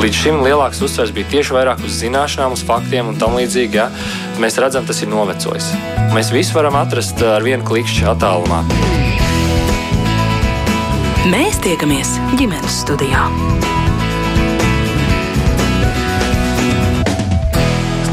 Līdz šim lielāks uzsvers bija tieši vairāk uz zināšanām, uz faktiem un tam līdzīgi. Ja? Mēs redzam, tas ir novecojis. Mēs visi varam atrast ar vienu klikšķi attālumā. Mēs tiekamies ģimenes studijā.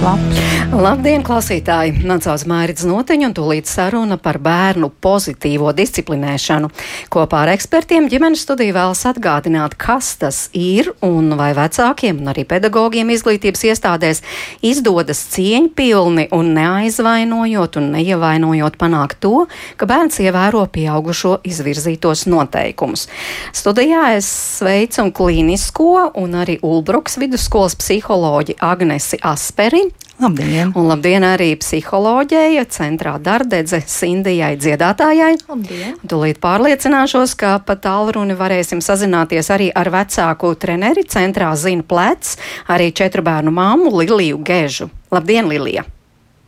Labs. Labdien, klausītāji! Man sauc Mārcis Noteņš, un tūlīt saruna par bērnu pozitīvo disciplinēšanu. Kopā ar ekspertiem ģimenes studija vēlas atgādināt, kas tas ir un vai vecākiem un arī pedagogiem izglītības iestādēs izdodas cieņpilni un neaizvainojot un neievainojot panākt to, ka bērns ievēro pieaugušo izvirzītos noteikumus. Studijā es sveicu klīnisko un arī Ulbruks vidusskolas psiholoģi Agnesi Asperi Labdien! Un labdien arī psiholoģija, centrā dardedze Sindijai dziedātājai. Labdien! Tūlīt pārliecināšos, ka pa tālruni varēsim sazināties arī ar vecāku treneri centrā Zina Plec, arī četru bērnu māmu Liliju Gežu. Labdien, Lilija!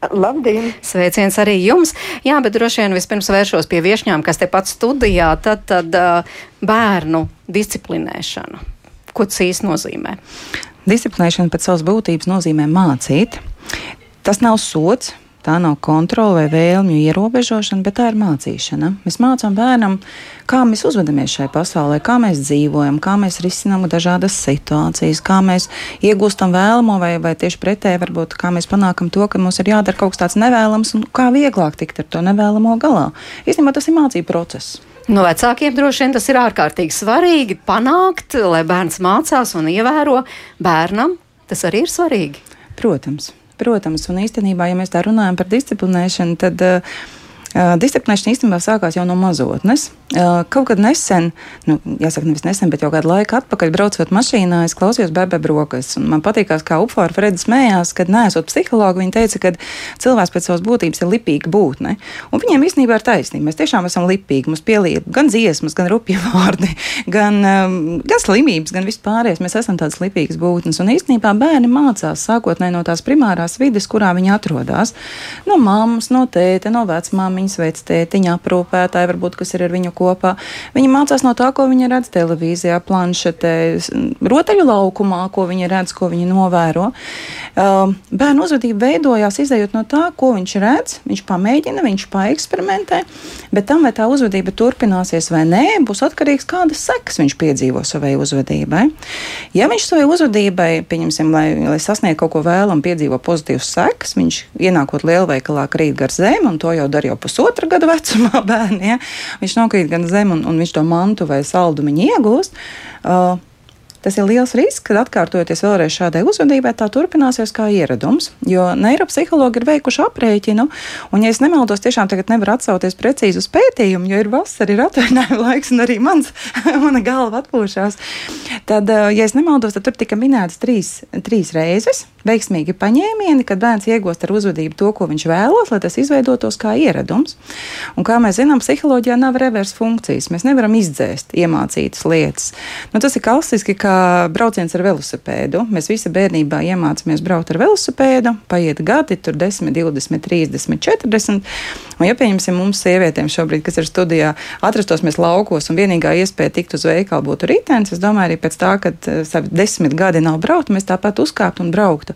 Labdien! Sveiciens arī jums! Jā, bet droši vien vispirms vēršos pie viešņām, kas te pats studijā, tad, tad bērnu disciplinēšana. Ko īsti nozīmē? Disciplinēšana pēc savas būtības nozīmē mācīt. Tas nav sots, Tā nav kontrole vai vēlmju ierobežošana, bet tā ir mācīšana. Mēs mācām bērnam, kā mēs uzvedamies šajā pasaulē, kā mēs dzīvojam, kā mēs risinām dažādas situācijas, kā mēs iegūstam vēlamo, vai, vai tieši pretēji, varbūt kā mēs panākam to, ka mums ir jādara kaut kas tāds nevēlams un kā vieglāk tikt ar to nevēlamo galā. Īstenībā tas ir mācību process. No vecākiem droši vien tas ir ārkārtīgi svarīgi panākt, lai bērns mācās un ievēro bērnam. Tas arī ir svarīgi. Protams. Protams, un īstenībā, ja mēs tā runājam par disciplinēšanu, tad uh, Disciplinēšana īstenībā sākās jau no mazotnes. Kaut kad nesen, nu, jāsaka, nevis nesen, bet jau kādu laiku atpakaļ braucot mašīnā, es klausījos bebē brokas. Man patīkās, kā Upfāra Fredis smējās, kad neesot psihologi, viņi teica, ka cilvēks pēc savas būtības ir lipīga būtne. Un viņiem īstenībā ir taisnība. Mēs tiešām esam lipīgi. Mums pielīp gan dziesmas, gan rupji vārdi, gan, gan slimības, gan vispārējais. Mēs esam tādas lipīgas būtnes. Un īstenībā bērni mācās sākotnēji no tās primārās vides, kurā viņi atrodas. No mammas, no tēta, no vecmāmas viņas veids tētiņa aprūpētāji, varbūt, kas ir ar viņu kopā. Viņi mācās no tā, ko viņi redz televīzijā, planšetē, rotaļu laukumā, ko viņi redz, ko viņi novēro. Um, bērnu uzvedība veidojās izējot no tā, ko viņš redz, viņš pamēģina, viņš paeksperimentē, bet tam, vai tā uzvedība turpināsies vai nē, būs atkarīgs, kādas sekas viņš piedzīvo savai uzvedībai. Ja viņš savai uzvedībai, pieņemsim, lai, lai sasniegtu kaut ko vēlamu, piedzīvo pozitīvas sekas, viņš ienākot lielveikalā krīt gar zemi, un to jau dara jau pusotra gada vecumā bērni. Ja? Viņš nokrīt gan zem, un, un viņš to mantu vai saldumu iegūst. Uh, Tas ir liels risks, kad atkārtojoties vēlreiz šādai uzvedībai, tā turpināsies kā ieradums. Jo neiropsihologi ir veikuši aprēķinu, un, ja es nemaldos, tiešām tagad nevar atsauties precīzi uz pētījumu, jo ir vasara, ir atvaļinājuma laiks, un arī mans, mana galva atpūšās. Tad, eh, ja es nemaldos, tad tur tika minētas trīs, trīs reizes veiksmīgi paņēmieni, kad bērns iegūst ar uzvedību to, ko viņš vēlas, lai tas izveidotos kā ieradums. Un, kā mēs zinām, psiholoģijā nav reverse funkcijas. Mēs nevaram izdzēst iemācītas lietas. Nu, tas ir klasiski, kā brauciens ar velosipēdu. Mēs visi bērnībā iemācāmies braukt ar velosipēdu, paiet gadi, tur 10, 20, 30, 40. Un, ja pieņemsim, mums sievietēm šobrīd, kas ir studijā, atrastos mēs laukos un vienīgā iespēja tikt uz veikalu būtu ritenis, es domāju, arī pēc tā, kad uh, savi desmit gadi nav braukt, mēs tāpat uzkāptu un brauktu.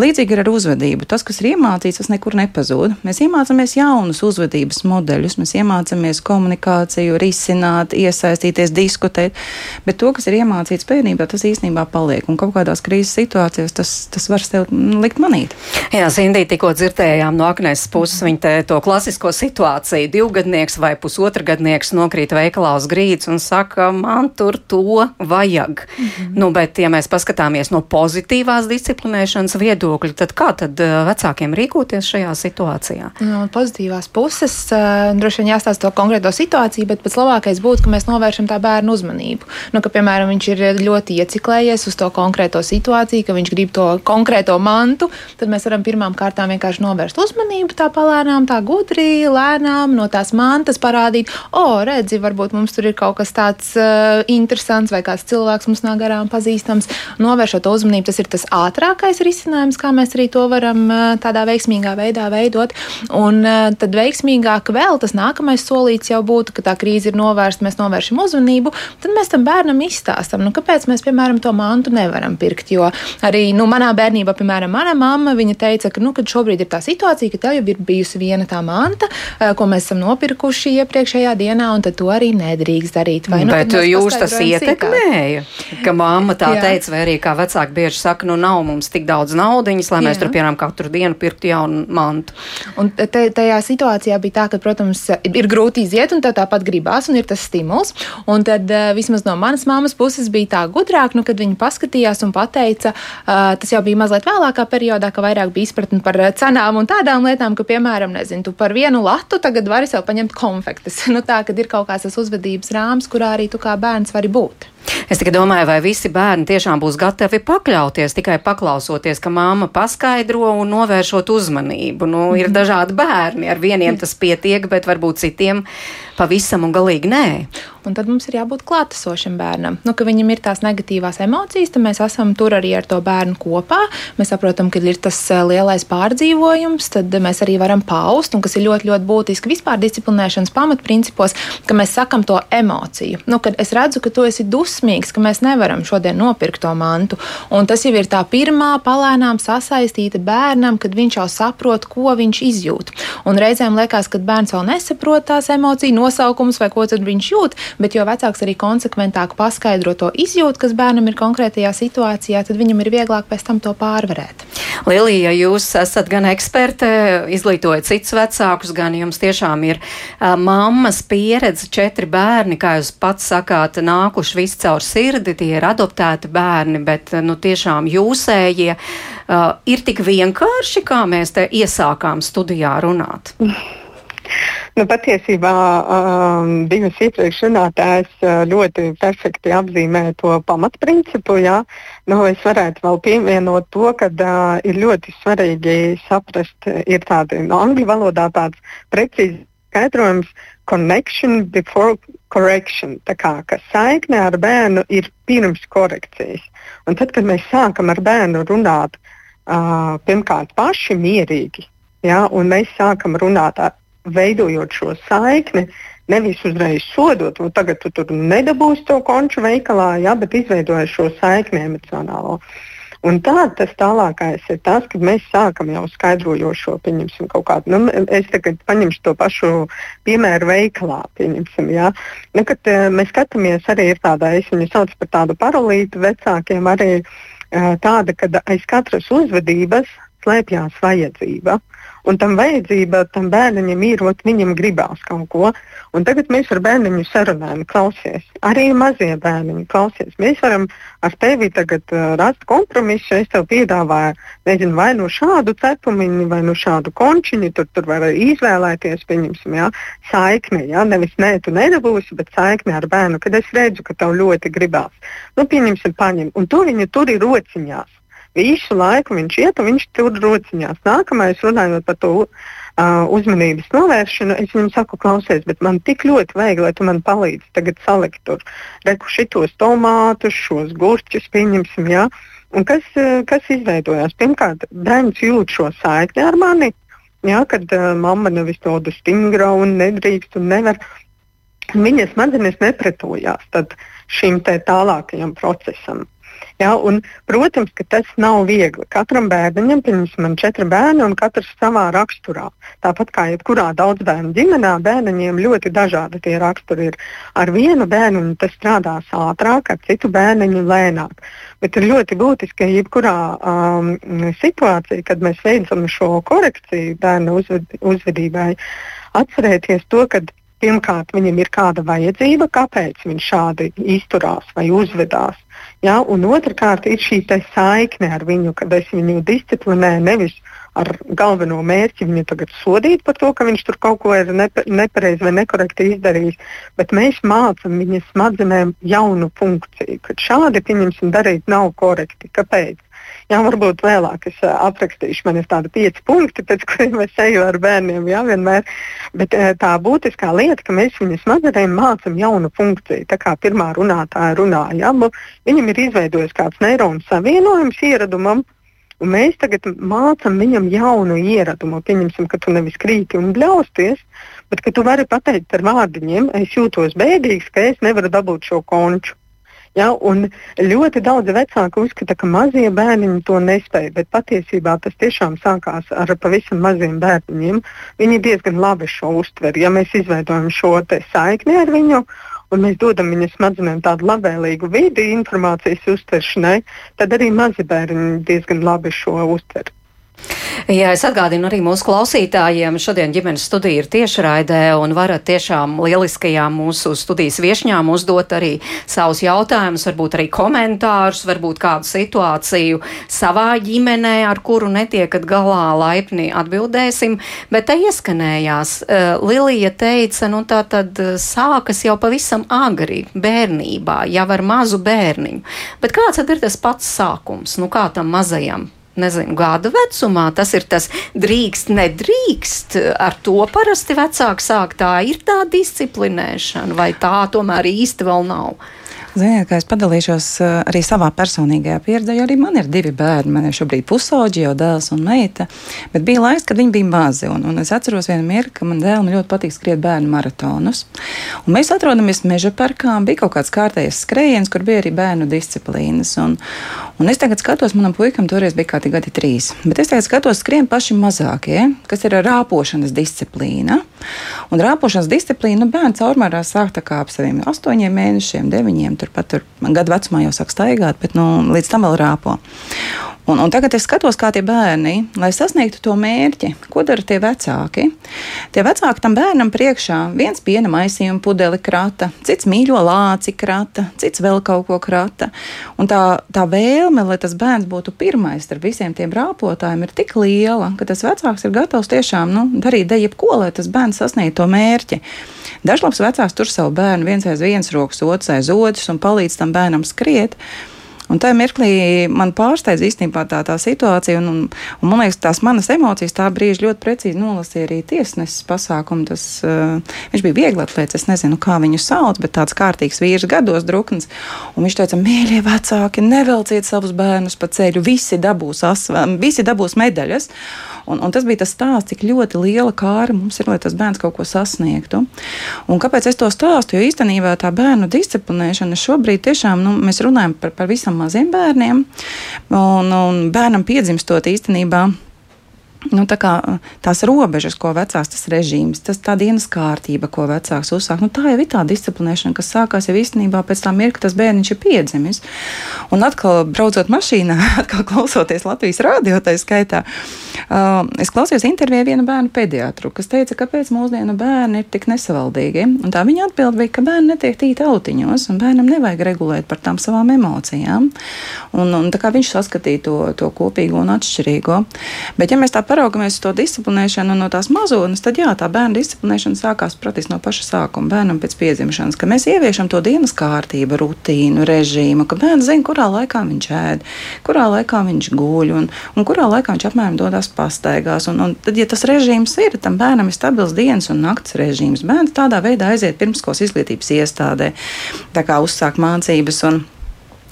Līdzīgi ir ar uzvedību. Tas, kas ir iemācīts, tas nekur nepazūd. Mēs iemācāmies jaunus uzvedības modeļus, mēs iemācāmies komunikāciju, risināt, iesaistīties, diskutēt. Bet to, kas ir iemācīts bērnībā, tas īstenībā paliek. Un kaut kādās krīzes situācijās tas, tas var sev likt manīt. Jā, Sindī, tikko dzirdējām no Agnēs puses viņa to klasisko situāciju. Divgadnieks vai pusotragadnieks nokrīt veikalā uz grīdas un saka, man tur to vajag. Mm -hmm. nu, bet, ja mēs paskatāmies no pozitīvās disciplinēšanas viedokļa, viedokļi, tad kā tad eh, vecākiem rīkoties šajā situācijā? No pozitīvās puses uh, droši vien jāstāsta to konkrēto situāciju, bet pats labākais būtu, ka mēs novēršam tā bērnu uzmanību. Nu, ka, piemēram, viņš ir ļoti ieciklējies uz to konkrēto situāciju, ka viņš grib to konkrēto mantu, tad mēs varam pirmām kārtām vienkārši novērst uzmanību tā palēnām, tā gudri, lēnām no tās mantas parādīt, o, redzi, varbūt mums tur ir kaut kas tāds uh, interesants vai kāds cilvēks mums nāk garām pazīstams. Novēršot uzmanību, tas ir tas ātrākais risinājums sistēmas, kā mēs arī to varam tādā veiksmīgā veidā veidot. Un tad veiksmīgāk vēl tas nākamais solīts jau būtu, ka tā krīze ir novērsta, mēs novēršam uzmanību, tad mēs tam bērnam izstāstam, nu, kāpēc mēs, piemēram, to mantu nevaram pirkt. Jo arī nu, manā bērnībā, piemēram, mana mamma, teica, ka nu, šobrīd ir tā situācija, ka tev jau ir bijusi viena tā manta, ko mēs esam nopirkuši iepriekšējā dienā, un to arī nedrīkst darīt. Vai, nu, Bet jūs tas ietekmēja, ka mamma tā Jā. teica, vai arī kā vecāki bieži saka, nu nav mums tik daudz naudiņas, lai Jā. mēs tur, piemēram, katru dienu pirktu jaunu mantu. Un te, tajā situācijā bija tā, ka, protams, ir grūti iziet, un tā tāpat gribās, un ir tas stimuls. Un tad vismaz no manas mammas puses bija tā gudrāk, nu, kad viņa paskatījās un pateica, tas jau bija mazliet vēlākā periodā, ka vairāk bija izpratne par cenām un tādām lietām, ka, piemēram, nezinu, tu par vienu latu tagad vari sev paņemt konfektes. nu, tā, kad ir kaut kāds tas uzvedības rāms, kurā arī tu kā bērns vari būt. Es tikai domāju, vai visi bērni tiešām būs gatavi pakļauties tikai paklausoties, ka māma paskaidro un novēršot uzmanību. Nu, ir mhm. dažādi bērni, ar vieniem tas pietiek, bet varbūt citiem pavisam un galīgi nē. Un tad mums ir jābūt klātesošam bērnam. Nu, ka viņam ir tās negatīvās emocijas, tad mēs esam tur arī ar to bērnu kopā. Mēs saprotam, ka ir tas eh, lielais pārdzīvojums, tad mēs arī varam paust, un kas ir ļoti, ļoti būtiski vispār disciplinēšanas pamatprincipos, ka mēs sakam to emociju. Nu, kad es redzu, ka tu esi dusmīgs, ka mēs nevaram šodien nopirkt to mantu. Un tas jau ir tā pirmā palēnām sasaistīta bērnam, kad viņš jau saprot, ko viņš izjūt. Un reizēm liekas, ka bērns vēl nesaprot tās emociju nosaukumus vai ko viņš jūt bet jo vecāks arī konsekventāk paskaidro to izjūtu, kas bērnam ir konkrētajā situācijā, tad viņam ir vieglāk pēc tam to pārvarēt. Lilija, jūs esat gan eksperte, izglītojat citus vecākus, gan jums tiešām ir uh, mammas pieredze, četri bērni, kā jūs pats sakāt, nākuši visi caur sirdi, tie ir adoptēti bērni, bet nu, tiešām jūsējie uh, ir tik vienkārši, kā mēs te iesākām studijā runāt. Nu, patiesībā um, divas iepriekš runātājas uh, ļoti perfekti apzīmē to pamatprincipu. Jā. Nu, es varētu vēl pievienot to, ka uh, ir ļoti svarīgi saprast, ir tādi no angļu valodā tāds precīzi skaidrojums connection before correction. Tā kā saikne ar bērnu ir pirms korekcijas. Un tad, kad mēs sākam ar bērnu runāt, uh, pirmkārt paši mierīgi, ja, un mēs sākam runāt ar veidojot šo saikni, nevis uzreiz sodot, un tagad tu tur nedabūsi to konču veikalā, ja, bet izveidojot šo saikni emocionālo. Un tā tas tālākais ir tas, kad mēs sākam jau skaidrojošo, pieņemsim, kaut kādu. Nu, es tagad paņemšu to pašu piemēru veikalā, pieņemsim, ja. nu, kad uh, mēs skatāmies arī ir tāda, es viņu saucu par tādu paralīti vecākiem, arī uh, tāda, ka aiz katras uzvedības slēpjas vajadzība. Un tam vajadzība tam bērnam ir, ot, viņam gribās kaut ko. Un tagad mēs ar bērniņu sarunājam, klausies. Arī mazie bērniņi klausies. Mēs varam ar tevi tagad uh, rast kompromisu. Es tev piedāvāju, nezinu, vai nu šādu cepumiņu, vai nu šādu končiņu. Tur, tur var izvēlēties, pieņemsim, jā, saikni. Jā, nevis nē, tu nedabūsi, bet saikni ar bērnu, kad es redzu, ka tev ļoti gribās. Nu, pieņemsim, paņem. Un to viņi tur ir rociņās. Visu laiku viņš iet un viņš tur rociņās. Nākamais, runājot par to uh, uzmanības novēršanu, es viņam saku, klausies, bet man tik ļoti vajag, lai tu man palīdzi tagad salikt tur reku šitos tomātus, šos gurķus, pieņemsim, jā. Un kas, kas izveidojās? Pirmkārt, bērns jūt šo saikni ar mani, jā, kad uh, mamma nevis tādu stingru un nedrīkst un nevar. Viņas smadzenes nepretojās šim tālākajam procesam. Ja, un, protams, ka tas nav viegli. Katram bērnam, piemēram, man četri bērni un katrs savā raksturā. Tāpat kā jebkurā daudz bērnu ģimenē, bērniem ļoti dažādi tie raksturi ir. Ar vienu bērnu tas strādās ātrāk, ar citu bērnu lēnāk. Bet ir ļoti būtiski, ka jebkurā um, situācijā, kad mēs veicam šo korekciju bērnu uzved, uzvedībai, atcerēties to, ka pirmkārt viņam ir kāda vajadzība, kāpēc viņš šādi izturās vai uzvedās. Ja? Un otrkārt ir šī saikne ar viņu, kad es viņu disciplinēju nevis ar galveno mērķi viņu tagad sodīt par to, ka viņš tur kaut ko ir nepa, nepareizi vai nekorekti izdarījis, bet mēs mācām viņas smadzenēm jaunu funkciju, ka šādi, pieņemsim, darīt nav korekti. Kāpēc? Jā, varbūt vēlāk es aprakstīšu, man ir tādi pieci punkti, pēc kuriem es eju ar bērniem. Jā, vienmēr. Bet tā būtiskā lieta, ka mēs viņu smadzenēm mācām jaunu funkciju. Tā kā pirmā runātāja runāja, viņam ir izveidojis kāds neironu savienojums ieradumam. Un mēs tagad mācām viņam jaunu ieradumu. Pieņemsim, ka tu nevis krīti un bļausties, bet ka tu vari pateikt ar vārdiņiem, es jūtos bēdīgs, ka es nevaru dabūt šo konču. Ja, ļoti daudz vecāku uzskata, ka mazie bērni to nespēj, bet patiesībā tas tiešām sākās ar pavisam maziem bērniņiem. Viņi diezgan labi šo uztver. Ja mēs izveidojam šo saikni ar viņu un mēs dodam viņa smadzenēm tādu labvēlīgu vidi informācijas uztveršanai, tad arī mazi bērni diezgan labi šo uztver. Jā, es atgādinu arī mūsu klausītājiem. Šodien ģimenes studija ir tiešraidē un varat tiešām lieliskajām mūsu studijas viešņām uzdot arī savus jautājumus, varbūt arī komentārus, varbūt kādu situāciju savā ģimenē, ar kuru netiekat galā, laipni atbildēsim. Bet te ieskanējās, uh, Lilija teica, nu tā tad uh, sākas jau pavisam agri bērnībā, jau ar mazu bērniņu. Bet kāds tad ir tas pats sākums? Nu kā tam mazajam? Nezinu, gada vecumā. Tas ir tas drīkst, nedrīkst. Ar to parasti vecāki sāk. Tā ir tā disciplinēšana, vai tā tomēr īsti vēl nav. Ziniet, kā es padalīšos eh, arī savā personīgajā pieredzē, jo arī man ir divi bērni. Man ir šobrīd pusauģi, jau dēls un meita. Bet bija laiks, kad viņi bija mazi. Un, un es atceros vienu mirkli, ka man dēlam ļoti patīk skriet bērnu maratonus. Un mēs atrodamies meža parkā. Bija kaut kāds kārtējs skrējiens, kur bija arī bērnu disciplīnas. Un, un es tagad skatos, manam puikam toreiz bija kādi gadi trīs. Bet es tagad skatos, skrien paši mazākie, kas ir rāpošanas disciplīna. Un rāpošanas disciplīna nu, bērns caurmērā sāk tā kā ap saviem astoņiem mēnešiem, deviņiem turpat tur gadu vecumā jau sāk staigāt, bet nu, līdz tam vēl rāpo. Un, un tagad es skatos, kā tie bērni, lai sasniegtu to mērķi, ko dara tie vecāki. Tie vecāki tam bērnam priekšā viens piena maisījuma pudeli krata, cits mīļo lāci krata, cits vēl kaut ko krata. Un tā, tā vēlme, lai tas bērns būtu pirmais ar visiem tiem rāpotājiem, ir tik liela, ka tas vecāks ir gatavs tiešām nu, darīt de jebko, lai tas bērns sasniegtu to mērķi. Dažlaps vecāks tur savu bērnu viens aiz vienas rokas, otrs aiz otras un palīdz tam bērnam skriet. Un tajā mirklī man pārsteidz īstenībā tā, tā situācija, un, un, un man liekas, tās manas emocijas tā brīža ļoti precīzi nolasīja arī tiesnesis pasākumu. Tas, uh, viņš bija viegli atlēts, es nezinu, kā viņu sauc, bet tāds kārtīgs vīrs gados drukns. Un viņš teica, mīļie vecāki, nevelciet savus bērnus pa ceļu, visi dabūs, asva, visi dabūs medaļas. Un, un tas bija tas stāsts, cik ļoti liela kāra mums ir, lai tas bērns kaut ko sasniegtu. Un kāpēc es to stāstu? Jo īstenībā tā bērnu disciplinēšana šobrīd tiešām nu, mēs runājam par, par visam maziem bērniem, un, un bērnam piedzimstot īstenībā nu, tā kā, tās robežas, ko vecāks tas režīms, tas tā dienas kārtība, ko vecāks uzsāk, nu, tā jau ir tā disciplinēšana, kas sākās jau īstenībā pēc tam mirkļa, tas bērniņš ir piedzimis. Un atkal, braucot mašīnā, atkal klausoties Latvijas rādio, tā skaitā, uh, es klausījos intervijā viena bērnu pediatru, kas teica, kāpēc mūsdienu bērni ir tik nesavaldīgi. Un tā viņa atbild bija, ka bērni netiek tīti autiņos, un bērnam nevajag regulēt par tām savām emocijām. Un, un tā kā viņš saskatīja to, to kopīgo un atšķirīgo. Bet, ja mēs tā paraugamies uz to disciplinēšanu no tās mazotnes, tad jā, tā bērna disciplinēšana sākās praktiski no paša sākuma, bērnam pēc piedzimšanas, ka mēs ieviešam to dienas kārtību, rutīnu, režīmu, ka bērns zina, kurā laikā viņš ēd, kurā laikā viņš guļ un, un kurā laikā viņš apmēram dodas pastaigās. Un, un tad, ja tas režīms ir, tam bērnam ir stabils dienas un nakts režīms. Bērns tādā veidā aiziet pirmskolas izglītības iestādē, tā kā uzsāk mācības. Un,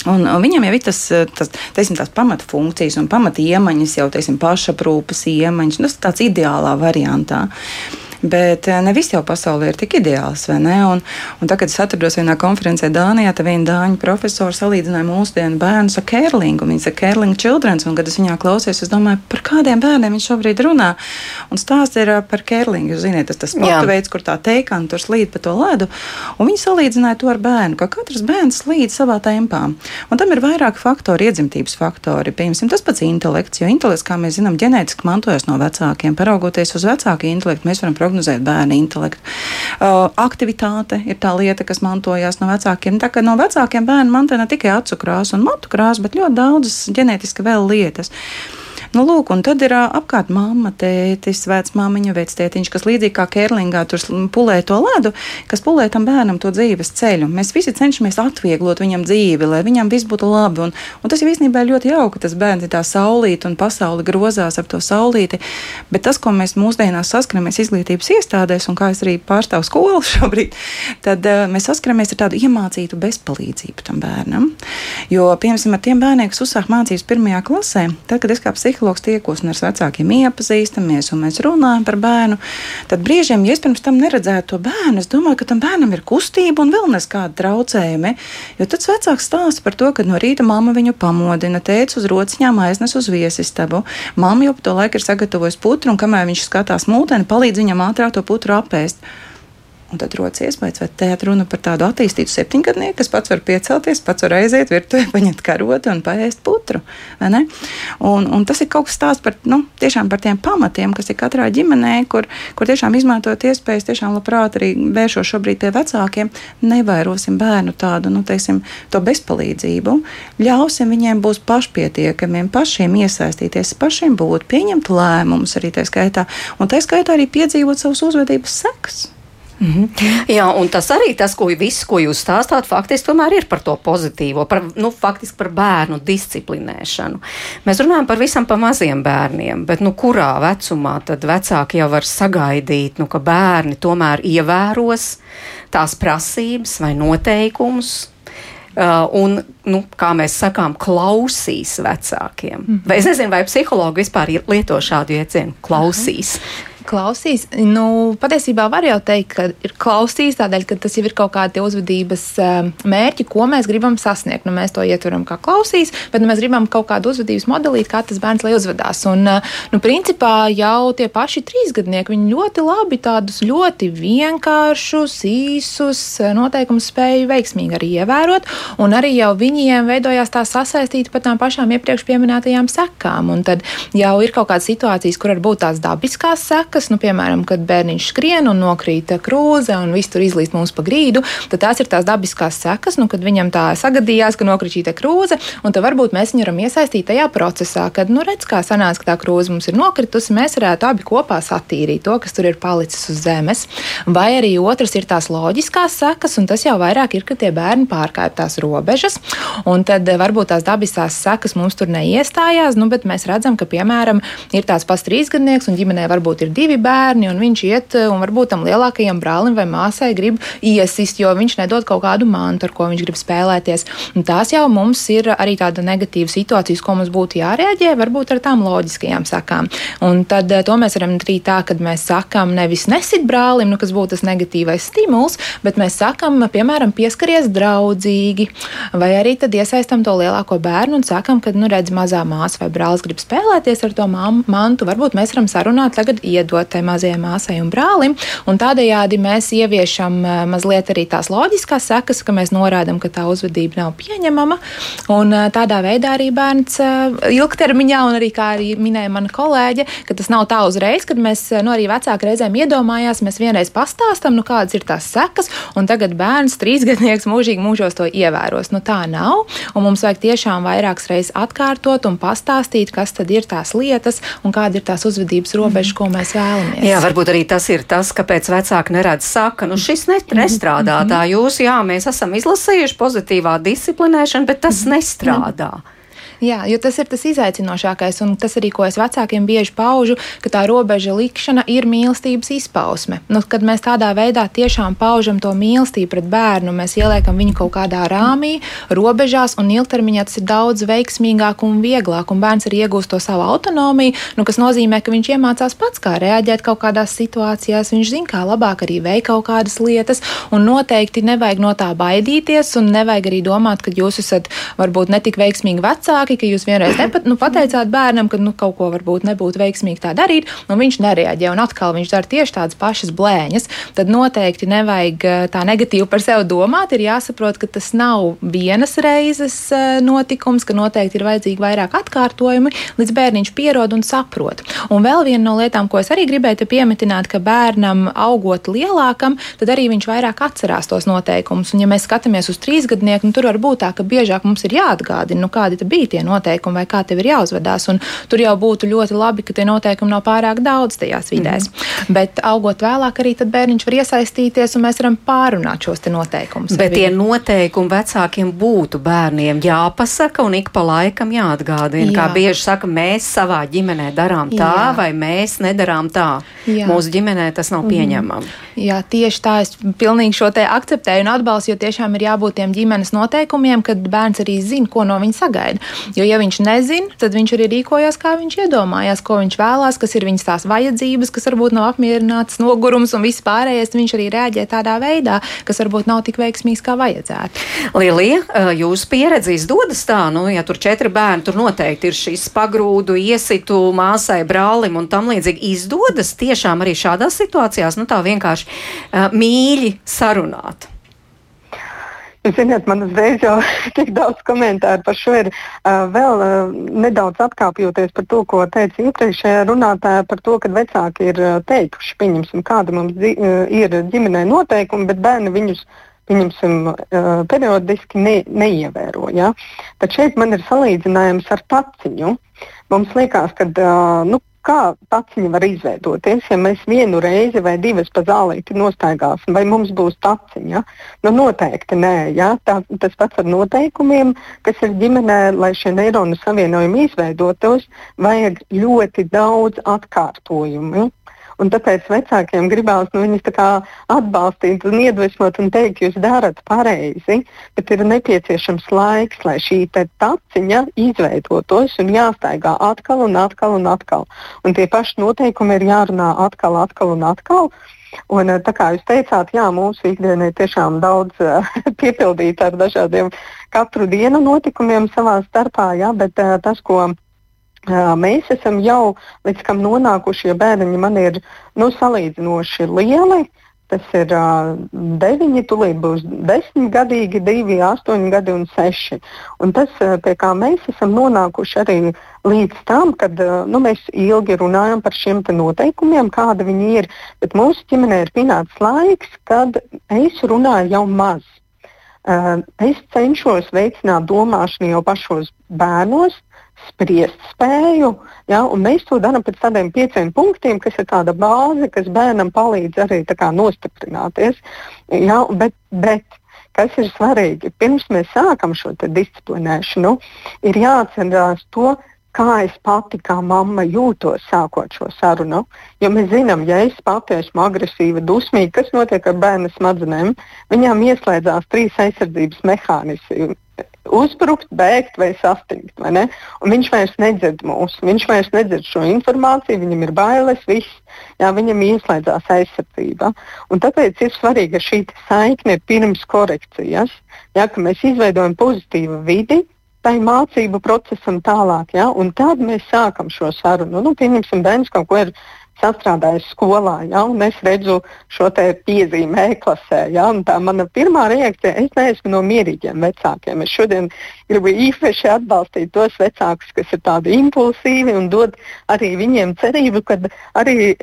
Un, un viņam jau ir tas, tas teiksim, tās pamata funkcijas un pamata iemaņas, jau teiksim, pašaprūpes iemaņas. Nu, tas tāds ideālā variantā. Bet eh, ne viss jau pasaulē ir tik ideāls, vai ne? Un, un tagad, kad es atrados vienā konferencē Dānijā, tad viena dāņu profesora salīdzināja mūsdienu bērnus ar Kērlingu. Viņa saka, Kērlinga childrens, un kad es viņā klausījos, es domāju, par kādiem bērniem viņš šobrīd runā. Un stāsts ir eh, par Kērlingu. Jūs ziniet, tas tas sporta veids, kur tā teikana tur slīd pa to ledu. Un viņi salīdzināja to ar bērnu, ka katrs bērns slīd savā tempā. Un tam ir vairāk faktori, iedzimtības faktori. Piemēram, tas pats intelekts, jo intelekts, kā mēs zinām, ģenētiski mantojas no vecākiem. Paraugoties uz vecāku intelektu, mēs varam prognozēt bērnu intelektu. Uh, aktivitāte ir tā lieta, kas mantojās no vecākiem. Tā kā no vecākiem bērnu mantoja ne tikai acu krāsa un matu krāsa, bet ļoti daudzas ģenētiski vēl lietas. Nu, lūk, un tad ir apkārt mamma, tētis, vecmāmiņa, vectētiņš, kas līdzīgi kā Kērlingā tur pulē to ledu, kas pulē tam bērnam to dzīves ceļu. Mēs visi cenšamies atvieglot viņam dzīvi, lai viņam viss būtu labi. Un, un tas jau īstenībā ir ļoti jauki, ka tas bērns ir tā saulīte un pasauli grozās ap to saulīti. Bet tas, ko mēs mūsdienās saskaramies izglītības iestādēs, un kā es arī pārstāvu skolu šobrīd, tad uh, mēs saskaramies ar tādu iemācītu bezpalīdzību tam bērnam. Jo, piemēram, ar tiem bērniem, kas uzsāk mācības pirmajā klasē, tad, kad es kā psihologs tiekos un ar vecākiem iepazīstamies un mēs runājam par bērnu, tad brīžiem, ja es pirms tam neredzētu to bērnu, es domāju, ka tam bērnam ir kustība un vēl neskādi traucējumi. Jo tad vecāks stāsta par to, ka no rīta mamma viņu pamodina, teica uz rociņām aiznes uz viesistabu. Mamma jau pa to laiku ir sagatavojusi putru, un kamēr viņš skatās mūteni, palīdz viņam ātrāk to putru apēst. Un tad rodas iespējas, vai te ir runa par tādu attīstītu septiņgadnieku, kas pats var piecelties, pats var aiziet virtuvē, paņemt karotu un paēst putru. Un, un tas ir kaut kas tāds par, nu, par tiem pamatiem, kas ir katrā ģimenē, kur, kur tiešām izmantot iespējas, tiešām labprāt arī vēršos šobrīd pie vecākiem, nevairosim bērnu tādu, nu, teiksim, to bezpalīdzību. Ļausim viņiem būt pašpietiekamiem, pašiem iesaistīties, pašiem būt, pieņemt lēmumus arī tā skaitā, un tā skaitā arī piedzīvot savus uzvedības sekas. Mm -hmm. Jā, un tas arī tas, ko, viss, ko jūs stāstāt, faktiski ir par to pozitīvo, par, nu, faktiski par bērnu disciplinēšanu. Mēs runājam par visam pa maziem bērniem, bet nu, kurā vecumā tad vecāki jau var sagaidīt, nu, ka bērni tomēr ievēros tās prasības vai noteikumus, Uh, un, nu, kā mēs sakām, klausīs vecākiem. Mm -hmm. Vai es nezinu, vai psihologi vispār lieto šādu jēdzienu - klausīs. Aha. Klausīs, nu, patiesībā var jau teikt, ka ir klausīs tādēļ, ka tas jau ir kaut kādi uzvedības eh, mērķi, ko mēs gribam sasniegt. Nu, mēs to ietveram kā klausīs, bet nu, mēs gribam kaut kādu uzvedības modelīt, kā tas bērns lai uzvedās. Un, eh, nu, principā jau tie paši trīsgadnieki, viņi ļoti labi tādus ļoti vienkāršus, īsus eh, noteikumus spēja veiksmīgi arī ievērot, un arī jau viņiem veidojās tā sasaistīta pat tām pašām iepriekš pieminētajām sekām. Un tad jau ir kaut kādas situācijas, kur var būt tās dabiskās sekas sekas, nu, piemēram, kad bērniņš skrien un nokrīt krūze un viss tur izlīst mums pa grīdu, tad tās ir tās dabiskās sekas, nu, kad viņam tā sagadījās, ka nokrīt šī krūze, un tad varbūt mēs viņu varam iesaistīt tajā procesā, kad, nu, redz, kā sanāca, ka tā krūze mums ir nokritusi, mēs varētu abi kopā satīrīt to, kas tur ir palicis uz zemes. Vai arī otrs ir tās loģiskās sekas, un tas jau vairāk ir, ka tie bērni pārkāpj tās robežas, un tad eh, varbūt tās dabiskās sekas mums tur neiestājās, nu, bet mēs redzam, ka, piemēram, ir tāds pats trīsgadnieks, un ģimenē varbūt ir divi divi bērni, un viņš iet un varbūt tam lielākajam brālim vai māsai grib iesist, jo viņš nedod kaut kādu mantu, ar ko viņš grib spēlēties. Un tās jau mums ir arī tāda negatīva situācija, uz ko mums būtu jārēģē, varbūt ar tām loģiskajām sakām. Un tad eh, to mēs varam darīt tā, ka mēs sakām nevis nesit brālim, nu, kas būtu tas negatīvais stimuls, bet mēs sakām, piemēram, pieskaries draudzīgi, vai arī tad iesaistam to lielāko bērnu un sakam, ka, nu, redz, mazā māsa vai brālis grib spēlēties ar to mantu, varbūt mēs varam sarunāt tagad iedot iedot tai mazajai māsai un brālim. Un tādējādi mēs ieviešam eh, mazliet arī tās loģiskās sekas, ka mēs norādām, ka tā uzvedība nav pieņemama. Un eh, tādā veidā arī bērns eh, ilgtermiņā, un arī kā arī minēja mana kolēģe, ka tas nav tā uzreiz, kad mēs nu, arī vecāki reizēm iedomājās, mēs vienreiz pastāstam, nu, kādas ir tās sekas, un tagad bērns, trīsgadnieks, mūžīgi mūžos to ievēros. Nu, tā nav, un mums vajag tiešām vairākas reizes atkārtot un pastāstīt, kas tad ir tās lietas un kāda ir tās uzvedības robeža, ko mēs vēlamies vēlamies. Jā, varbūt arī tas ir tas, kāpēc vecāki neredz saka, nu šis nestrādā tā jūs, jā, mēs esam izlasījuši pozitīvā disciplinēšana, bet tas nestrādā. Mm. Jā, jo tas ir tas izaicinošākais, un tas arī, ko es vecākiem bieži paužu, ka tā robeža likšana ir mīlestības izpausme. Nu, kad mēs tādā veidā tiešām paužam to mīlestību pret bērnu, mēs ieliekam viņu kaut kādā rāmī, robežās, un ilgtermiņā tas ir daudz veiksmīgāk un vieglāk, un bērns arī iegūst to savu autonomiju, nu, kas nozīmē, ka viņš iemācās pats, kā reaģēt kaut kādās situācijās, viņš zina, kā labāk arī veikt kaut kādas lietas, un noteikti nevajag no tā baidīties, un nevajag arī domāt, ka jūs esat varbūt netik veiksmīgi vecāki vecāki, ka jūs vienreiz nepat, nu, pateicāt bērnam, ka nu, kaut ko varbūt nebūtu veiksmīgi tā darīt, un viņš nereaģē, un atkal viņš dara tieši tādas pašas blēņas, tad noteikti nevajag eh, tā negatīvi par sevi domāt. Ir jāsaprot, ka tas nav vienas reizes eh, notikums, ka noteikti ir vajadzīgi vairāk atkārtojumi, līdz bērniņš pierod un saprot. Un vēl viena no lietām, ko es arī gribēju pieminēt, ka bērnam augot lielākam, tad arī viņš vairāk atcerās tos noteikumus. Un, ja mēs skatāmies uz trīsgadnieku, nu, tur var būt tā, ka biežāk mums ir jāatgādina, nu, kādi bija tie tie noteikumi vai kā tev ir jāuzvedās. Un tur jau būtu ļoti labi, ka tie noteikumi nav pārāk daudz tajās vidēs. Mm -hmm. Bet augot vēlāk, arī bērniņš var iesaistīties un mēs varam pārunāt šos noteikumus. Bet tie noteikumi vecākiem būtu bērniem jāpasaka un ik pa laikam jāatgādina. Jā. Kā bieži saka, mēs savā ģimenē darām tā Jā. vai mēs nedarām tā. Jā. Mūsu ģimenē tas nav mhm. pieņemami. Jā, tieši tā es pilnīgi šo te akceptēju un atbalstu, jo tiešām ir jābūt tiem ģimenes noteikumiem, kad bērns arī zina, ko no viņa sagaida. Jo, ja viņš nezina, tad viņš arī rīkojas, kā viņš iedomājās, ko viņš vēlās, kas ir viņas tās vajadzības, kas varbūt nav apmierināts, nogurums un viss pārējais. Viņš arī reaģē tādā veidā, kas varbūt nav tik veiksmīgs, kā vajadzētu. Lielie, jūsu pieredze izdodas tā, nu, ja tur četri bērni, tur noteikti ir šis pagrūdu, iesitu māsai, brālim un tam līdzīgi. Izdodas tiešām arī šādās situācijās, nu tā vienkārši uh, mīļi sarunāt. Ziniet, man uzreiz jau tik daudz komentāru par šo ir. Uh, vēl uh, nedaudz atkāpjoties par to, ko teica iepriekšējā runātāja, par to, ka vecāki ir uh, teikuši, pieņemsim, kāda mums uh, ir ģimenē noteikumi, bet bērni viņus pieņemsim, periodiski ne, neievēro. Ja? Tad šeit man ir salīdzinājums ar taciņu. Mums liekas, ka nu, kā taciņa var izveidoties, ja mēs vienu reizi vai divas pa zālīti nostaigāsim, vai mums būs taciņa? Nu, noteikti nē. Ja? Tā, tas pats ar noteikumiem, kas ir ģimenē, lai šie neironu savienojumi izveidotos, vajag ļoti daudz atkārtojumu. Un tāpēc vecākiem gribās nu, viņus atbalstīt un iedvesmot un teikt, jūs darat pareizi, bet ir nepieciešams laiks, lai šī taciņa izveidotos un jāstaigā atkal un atkal un atkal. Un tie paši noteikumi ir jārunā atkal, atkal un atkal. Un, eh, tā kā jūs teicāt, jā, mūsu ikdienā ir tiešām daudz uh, piepildīta ar dažādiem katru dienu notikumiem savā starpā, jā, bet uh, tas, ko Mēs esam jau līdz kam nonākuši, ja bērni man ir nu, salīdzinoši lieli. Tas ir uh, deviņi, tūlīt būs desmit gadīgi, divi, astoņi gadi un seši. Un tas, pie kā mēs esam nonākuši arī līdz tam, kad uh, nu, mēs ilgi runājam par šiem noteikumiem, kāda viņi ir. Bet mūsu ģimenē ir pienācis laiks, kad es runāju jau maz. Uh, es cenšos veicināt domāšanu jau pašos bērnos, spriest spēju. Ja, mēs to darām pēc tādiem pieciem punktiem, kas ir tāda bāze, kas bērnam palīdz arī nostiprināties. Ja, bet, bet kas ir svarīgi? Pirms mēs sākam šo disciplinēšanu, ir jāatcerās to, kā es pati, kā mamma, jūtos sākot šo sarunu. Jo mēs zinām, ja es pati esmu agresīva, dusmīga, kas notiek ar bērnu smadzenēm, viņām ieslēdzās trīs aizsardzības mehānismi uzbrukt, bēgt vai sastingt. Vai un viņš vairs nedzird mūs, viņš vairs nedzird šo informāciju, viņam ir bailes, viss, jā, viņam ieslēdzās aizsardzība. Un tāpēc ir svarīgi, ka šī saikne ir pirms korekcijas, jā, ka mēs izveidojam pozitīvu vidi. Tai mācību procesam tālāk, ja? un tad mēs sākam šo sarunu. Nu, pieņemsim, bērns kaut ko ir sastrādājis skolā, ja, un es redzu šo piezīmi e-klasē. Ja, tā mana pirmā reakcija, es neesmu no mierīgiem vecākiem. Es šodien gribu īpaši atbalstīt tos vecākus, kas ir tādi impulsīvi un dod arī viņiem cerību, ka arī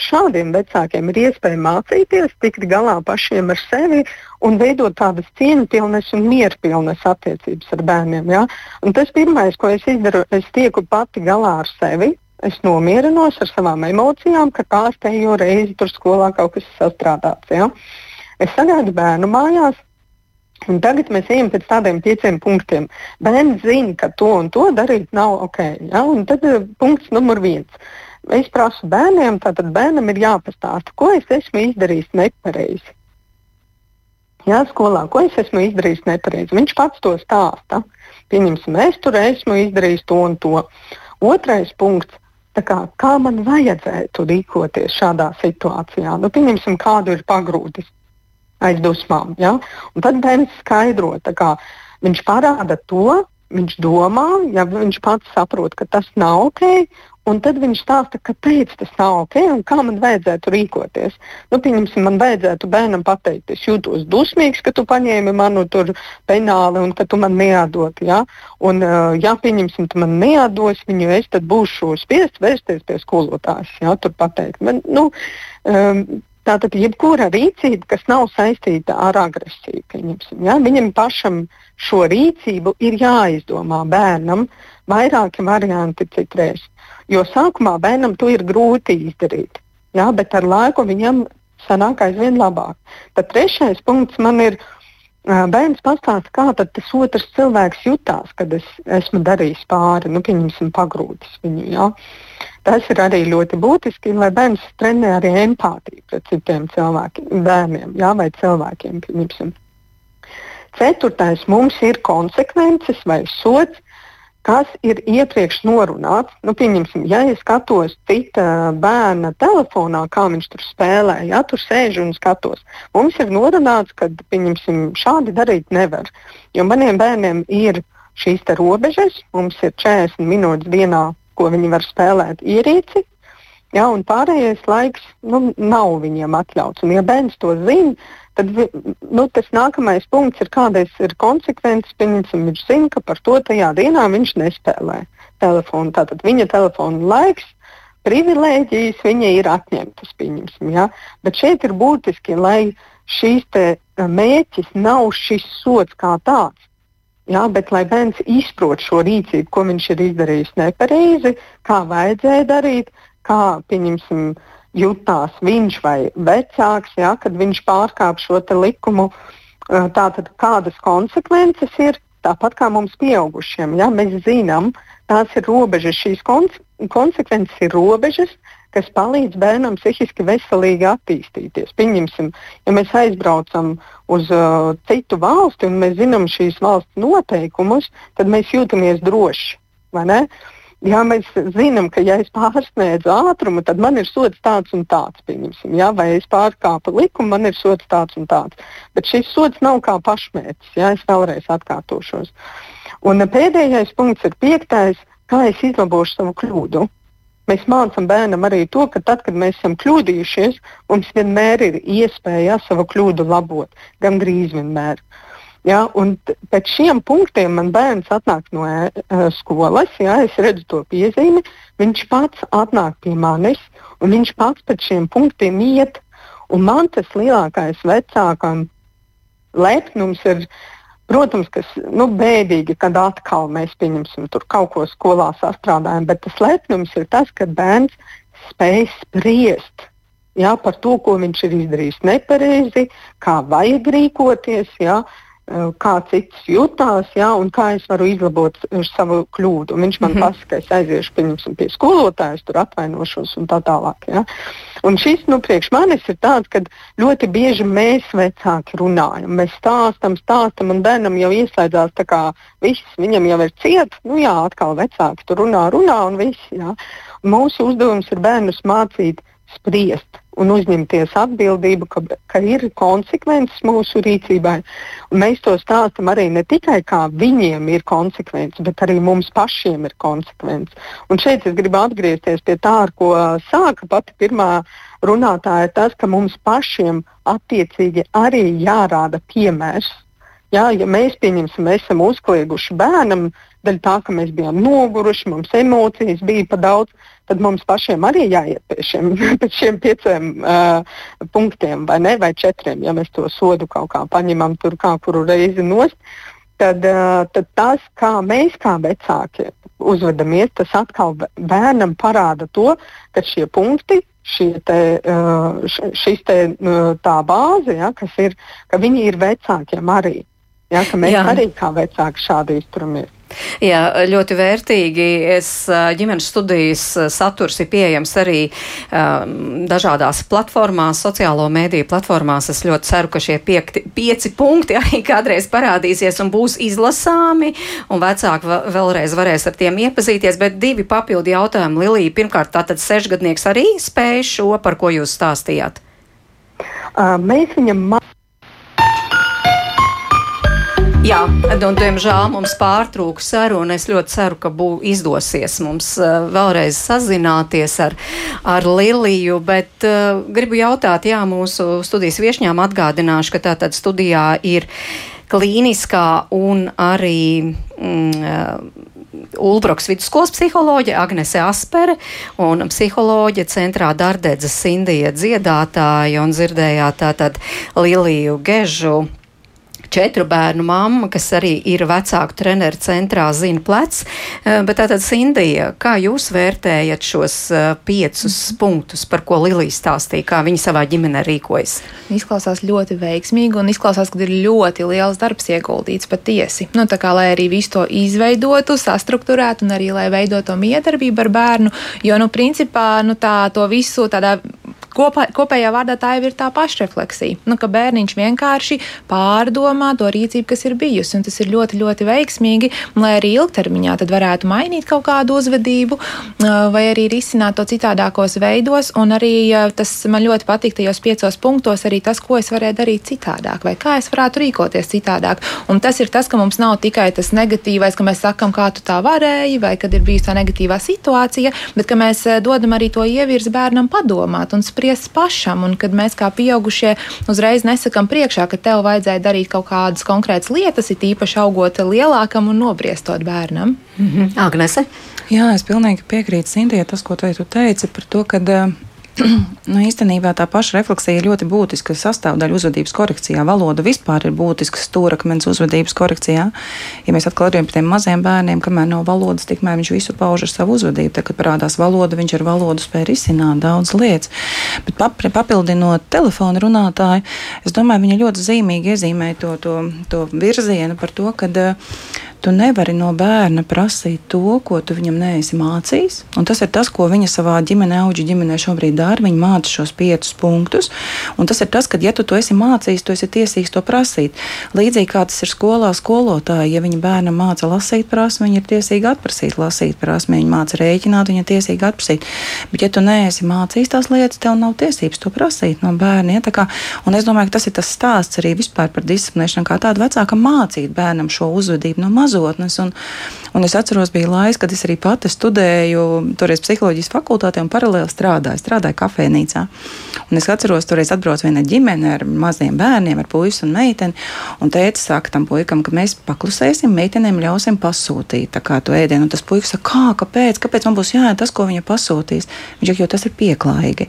šādiem vecākiem ir iespēja mācīties, tikt galā pašiem ar sevi un veidot tādas cieņpilnas un mierpilnas attiecības ar bērniem. Ja? Un tas pirmais, ko es izdaru, es tieku pati galā ar sevi, es nomierinos ar savām emocijām, ka kāstējo reizi tur skolā kaut kas sastrādāts. Ja? Es sagaidu bērnu mājās. Un tagad mēs ejam pēc tādiem pieciem punktiem. Bērns zina, ka to un to darīt nav ok. Ja? Un tad ir punkts numur viens. Es prasu bērniem, tātad bērnam ir jāpastāsta, ko es esmu izdarījis nepareizi. Jā, skolā, ko es esmu izdarījis nepareizi. Viņš pats to stāsta. Pieņemsim, es tur esmu izdarījis to un to. Otrais punkts kā, kā man vajadzētu rīkoties šādā situācijā. Nu, pieņemsim, kādu ir pagrūdis aiz dusmām. Ja? Un tad bērns skaidro, kā, viņš parāda to, viņš domā, ja viņš pats saprot, ka tas nav ok, Un tad viņš stāsta, kāpēc tas nav ok un kā man vajadzētu rīkoties. Nu, pieņemsim, man vajadzētu bērnam pateikt, es jūtos dusmīgs, ka tu paņēmi manu penāli un ka tu man neatdod. Ja? Un, ja pieņemsim, tu man neatdos viņu, es tad būšu spiests vērsties pie skolotājas. Ja? Tur pateikt. Man, nu, um, Tātad, jebkura rīcība, kas nav saistīta ar agresiju, pieņemsim, ja, viņam pašam šo rīcību ir jāizdomā bērnam vairāki varianti citreiz. Jo sākumā bērnam to ir grūti izdarīt, ja, bet ar laiku viņam sanāk aizvien labāk. Tad trešais punkts man ir Bērns pastāsta, kā tas otrs cilvēks jutās, kad es esmu darījis pāri, nu, pieņemsim, pagrūtis viņu. Ja? Tas ir arī ļoti būtiski, lai bērns trenē arī empātiju pret citiem cilvēkiem, bērniem ja? vai cilvēkiem. Pieņemsim. Ceturtais mums ir konsekvences vai sots, kas ir iepriekš norunāts. Nu, pieņemsim, ja es skatos cita bērna telefonā, kā viņš tur spēlē, ja tur sēž un skatos, mums ir norunāts, ka šādi darīt nevar. Jo maniem bērniem ir šīs robežas, mums ir 40 minūtes dienā, ko viņi var spēlēt ierīci. Ja, un pārējais laiks nu, nav viņiem atļauts. Un, ja bērns to zina, tad nu, tas nākamais punkts ir, kādas ir konsekvences. Pieņemsim, viņš zina, ka par to tajā dienā viņš nespēlē telefonu. Tātad viņa telefona laiks, privilēģijas viņa ir atņemtas. Ja? Bet šeit ir būtiski, lai šīs mērķis nav šis sots kā tāds. Jā, bet lai bērns izprot šo rīcību, ko viņš ir izdarījis nepareizi, kā vajadzēja darīt, kā, pieņemsim, uh, jutās viņš vai vecāks, ja, kad viņš pārkāp šo likumu. Tātad kādas konsekvences ir tāpat kā mums pieaugušiem. Ja, mēs zinām, tās ir robežas, šīs konse konsekvences ir robežas, kas palīdz bērnam psihiski veselīgi attīstīties. Pieņemsim, ja mēs aizbraucam uz uh, citu valsti un mēs zinām šīs valsts noteikumus, tad mēs jūtamies droši. Uh, Ja mēs zinām, ka ja es pārsniedzu ātrumu, tad man ir sots tāds un tāds. Ja? Vai es pārkāpu likumu, man ir sots tāds un tāds. Bet šis sots nav kā pašmērķis. Ja? Es vēlreiz atkārtošos. Un pēdējais punkts ir piektais, kā es izlabošu savu kļūdu. Mēs mācām bērnam arī to, ka tad, kad mēs esam kļūdījušies, mums vienmēr ir iespēja savu kļūdu labot. Gan drīz vienmēr. Uh, Ja, pēc šiem punktiem man bērns atnāk no uh, skolas, ja, es redzu to piezīmi, viņš pats atnāk pie manis un viņš pats pēc šiem punktiem iet. Un man tas lielākais vecākam lepnums ir, protams, kas nu, bēdīgi, kad atkal mēs pieņemsim kaut ko skolā sastrādājam, bet tas lepnums ir tas, ka bērns spēj spriest. Jā, par to, ko viņš ir izdarījis nepareizi, kā vajag rīkoties, jā, kā cits jutās, ja, un kā es varu izlabot eh, savu kļūdu. Un viņš man mm -hmm. pasaka, ka es aiziešu pie skolotājas, tur atvainošos un tā tālāk. Ja. Un šis nu, priekš manis ir tāds, ka ļoti bieži mēs vecāki runājam. Mēs stāstam, stāstam, un bērnam jau ieslēdzās tā kā viss, viņam jau ir cieta. Nu jā, atkal vecāki tur runā, runā un viss. Ja. Un mūsu uzdevums ir bērnus mācīt spriest un uzņemties atbildību, ka, ka ir konsekvences mūsu rīcībai. Un mēs to stāstām arī ne tikai kā viņiem ir konsekvences, bet arī mums pašiem ir konsekvences. Un šeit es gribu atgriezties pie tā, ar ko sāka pati pirmā runātāja, tas, ka mums pašiem attiecīgi arī jārāda piemērs. Jā, ja mēs pieņemsim, mēs esam uzklieguši bērnam, daļa tā, ka mēs bijām noguruši, mums emocijas bija pa daudz, tad mums pašiem arī jāiet pie šiem, pie šiem pieciem uh, punktiem, vai ne, vai četriem, ja mēs to sodu kaut kā paņemam tur kā kuru reizi nost. Tad, uh, tad tas, kā mēs kā vecāki uzvedamies, tas atkal bērnam parāda to, ka šie punkti te, šis te, tā bāze, ja, kas ir, ka viņi ir vecākiem arī. Ja, mēs Jā. arī kā vecāki šādi izturamies. Jā, ļoti vērtīgi. Es, ģimenes studijas saturs ir pieejams arī um, dažādās platformās, sociālo mēdīju platformās. Es ļoti ceru, ka šie piekti, pieci punkti arī kādreiz parādīsies un būs izlasāmi, un vecāki vēlreiz varēs ar tiem iepazīties. Bet divi papildi jautājumi, Lilija. Pirmkārt, tātad sešgadnieks arī spēj šo, par ko jūs stāstījāt? Uh, mēs viņam Jā, un diemžēl mums pārtrūka saruna. Es ļoti ceru, ka bū, izdosies mums uh, vēlreiz sazināties ar, ar Liliju, bet uh, gribu jautāt, jā, mūsu studijas viešņām atgādināšu, ka tātad studijā ir klīniskā un arī mm, Ulbroks vidusskolas psiholoģe Agnese Aspere un psiholoģe centrā Dardedzes Indija dziedātāja un dzirdējāt tātad Liliju Gežu četru bērnu mamma, kas arī ir vecāku treneru centrā, zina plec. Eh, bet tātad, Sindija, kā jūs vērtējat šos eh, piecus mm. punktus, par ko Lilija stāstīja, kā viņa savā ģimenē rīkojas? Izklausās ļoti veiksmīgi un izklausās, ka ir ļoti liels darbs ieguldīts patiesi. Nu, tā kā lai arī visu to izveidotu, sastruktūrētu un arī lai veidotu miedarbību ar bērnu, jo, nu, principā, nu, tā to visu tādā kopā, kopējā vārdā tā jau ir tā pašrefleksija. Nu, ka bērniņš vienkārši pārdomā to rīcību, kas ir bijusi. Un tas ir ļoti, ļoti veiksmīgi, lai arī ilgtermiņā tad varētu mainīt kaut kādu uzvedību vai arī risināt to citādākos veidos. Un arī tas man ļoti patīk tajos piecos punktos, arī tas, ko es varēju darīt citādāk, vai kā es varētu rīkoties citādāk. Un tas ir tas, ka mums nav tikai tas negatīvais, ka mēs sakam, kā tu tā varēji, vai kad ir bijusi tā negatīvā situācija, bet ka mēs dodam arī to ievirzi bērnam padomāt un spriest spriest pašam, un kad mēs kā pieaugušie uzreiz nesakam priekšā, ka tev vajadzēja darīt kaut kādas konkrētas lietas, it īpaši augot lielākam un nobriestot bērnam. Mm -hmm. Agnese? Jā, es pilnīgi piekrītu Sintē, tas, ko tu teici par to, ka nu, īstenībā tā paša refleksija ir ļoti būtiska sastāvdaļa uzvedības korekcijā. Valoda vispār ir būtisks stūrakmens uzvedības korekcijā. Ja mēs atkal runājam par tiem maziem bērniem, kamēr nav valodas, tikmēr viņš visu pauž ar savu uzvedību. Tad, kad parādās valoda, viņš ar valodu spēj risināt daudz lietas. Bet papildinot telefonu runātāju, es domāju, viņa ļoti zīmīgi iezīmē to, to, to virzienu par to, ka Tu nevari no bērna prasīt to, ko tu viņam neesi mācījis. Un tas ir tas, ko viņa savā ģimenē, auga ģimenē šobrīd dara. Viņa māca šos piecus punktus. Un tas ir tas, ka, ja tu to esi mācījis, tu esi tiesīgs to prasīt. Līdzīgi kā tas ir skolā, skolotāji, ja viņa bērnam māca lasīt prasmi, viņa ir tiesīga atprasīt lasīt prasmi. Viņa māca rēķināt, viņa ir tiesīga atprasīt. Bet, ja tu neesi mācījis tās lietas, tev nav tiesības to prasīt no bērniem. Ja? Un es domāju, ka tas ir tas stāsts arī vispār par disciplinēšanu, kā tādu vecāku mācīt bērnam šo uzvedību no maza mazotnes. Un, un es atceros, bija laiks, kad es arī pati studēju toreiz psiholoģijas fakultātē un paralēli strādāju. Strādāju kafejnīcā. Un es atceros, toreiz atbrauc viena ģimene ar maziem bērniem, ar puisi un meiteni. Un teica, saka tam puikam, ka mēs paklusēsim, meitenēm ļausim pasūtīt to ēdienu. Un tas puisis saka, kā, kāpēc, kāpēc man būs jāēd tas, ko viņa pasūtīs? Viņš saka, jo tas ir pieklājīgi.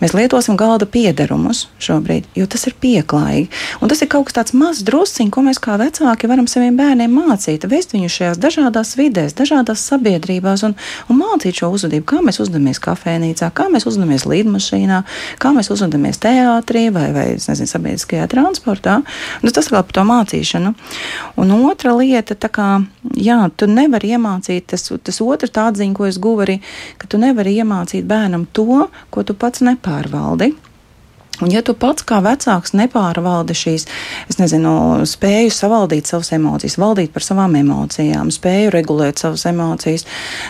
Mēs lietosim galda piederumus šobrīd, jo tas ir pieklājīgi. Un tas ir kaut kas tāds mazs drusciņš, ko mēs kā vecāki varam saviem bērniem mācīt vest viņu šajās dažādās vidēs, dažādās sabiedrībās un, un mācīt šo uzvedību, kā mēs uzvedamies kafejnīcā, kā mēs uzvedamies līdmašīnā, kā mēs uzvedamies teātrī vai, vai nezinu, sabiedriskajā transportā. Nu, tas ir par to mācīšanu. Un otra lieta, kā, jā, tu nevari iemācīt, tas, tas otrs atziņa, ko es guvu arī, ka tu nevari iemācīt bērnam to, ko tu pats nepārvaldi. Un, ja tu pats kā vecāks nepārvaldi šīs, es nezinu, spēju savaldīt savas emocijas, valdīt par savām emocijām, spēju regulēt savas emocijas,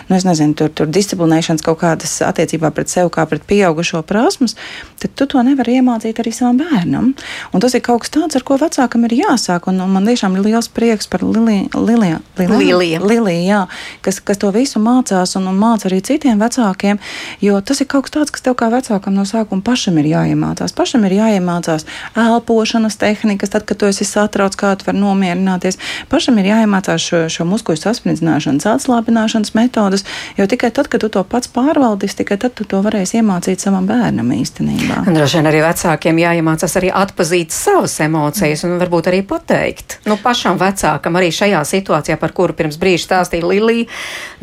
nu, es nezinu, tur, tur disciplinēšanas kaut kādas attiecībā pret sevi, kā pret pieaugušo prasmes, tad tu to nevari iemācīt arī savam bērnam. Un tas ir kaut kas tāds, ar ko vecākam ir jāsāk. Un, un man tiešām ir liels prieks par Liliju, Liliju, kas, kas to visu mācās un, un māca arī citiem vecākiem, jo tas ir kaut kas tāds, kas tev kā vecākam no sākuma pašam ir jāiemācās pašam ir jāiemācās elpošanas tehnikas, tad, kad tu esi satrauc, kā tu vari nomierināties. Pašam ir jāiemācās šo, šo muskuļu saspridzināšanas, atslābināšanas metodas, jo tikai tad, kad tu to pats pārvaldīsi, tikai tad tu to varēsi iemācīt savam bērnam īstenībā. Droši vien arī vecākiem jāiemācās arī atpazīt savas emocijas un varbūt arī pateikt. Nu, pašam vecākam arī šajā situācijā, par kuru pirms brīža stāstīja Lilija,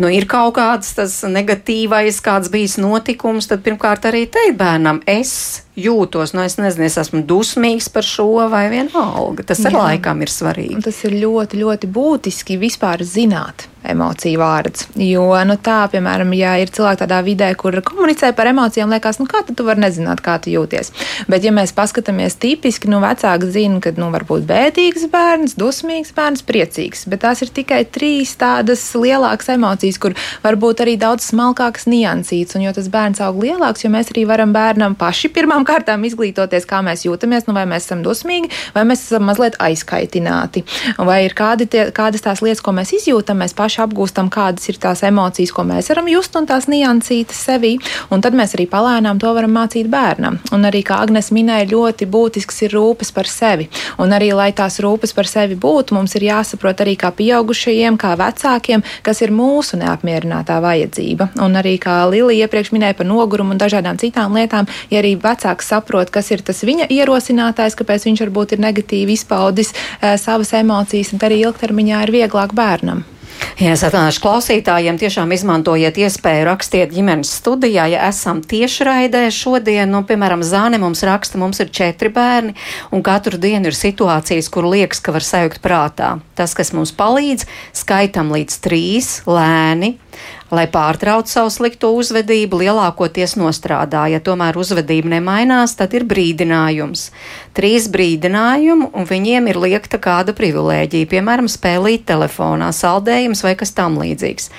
nu, ir kaut kāds tas negatīvais, kāds bijis notikums, tad pirmkārt arī teikt bērnam, es jūtos, nu es nezinu, es esmu dusmīgs par šo vai vienalga. Tas ar laikam ir svarīgi. Un tas ir ļoti, ļoti būtiski vispār zināt emociju vārds. Jo, nu, tā, piemēram, ja ir cilvēki tādā vidē, kur komunicē par emocijām, liekas, nu, kā tu vari nezināt, kā tu jūties. Bet, ja mēs paskatāmies tipiski, nu, vecāki zina, ka, nu, varbūt bēdīgs bērns, dusmīgs bērns, priecīgs. Bet tās ir tikai trīs tādas lielākas emocijas, kur varbūt arī daudz smalkākas niansītas. Un, jo tas bērns aug lielāks, jo mēs arī varam bērnam paši pirmām kārtām izglītoties, kā mēs jūtamies, nu, vai mēs esam dusmīgi, vai mēs esam mazliet aizkaitināti, vai ir kādi tie, kādas tās lietas, ko mēs izjūtam, mēs paši paši apgūstam, kādas ir tās emocijas, ko mēs varam just un tās niansītas sevī. Un tad mēs arī palēnām to varam mācīt bērnam. Un arī, kā Agnēs minēja, ļoti būtisks ir rūpes par sevi. Un arī, lai tās rūpes par sevi būtu, mums ir jāsaprot arī kā pieaugušajiem, kā vecākiem, kas ir mūsu neapmierinātā vajadzība. Un arī, kā Lilija iepriekš minēja par nogurumu un dažādām citām lietām, ja arī vecāks saprot, kas ir tas viņa ierosinātājs, kāpēc viņš varbūt ir negatīvi izpaudis e, savas emocijas, tad arī ilgtermiņā ir vieglāk bērnam. Ja es atnāšu klausītājiem, tiešām izmantojiet iespēju rakstiet ģimenes studijā, ja esam tiešraidē šodien, nu, piemēram, Zāne mums raksta, mums ir četri bērni, un katru dienu ir situācijas, kur liekas, ka var sajaukt prātā. Tas, kas mums palīdz, skaitam līdz trīs, lēni, lai pārtrauc savu slikto uzvedību, lielākoties nostrādā. Ja tomēr uzvedība nemainās, tad ir brīdinājums. Trīs brīdinājumu, un viņiem ir liekta kāda privilēģija, piemēram, spēlīt telefonā, saldējums vai kas tam līdzīgs.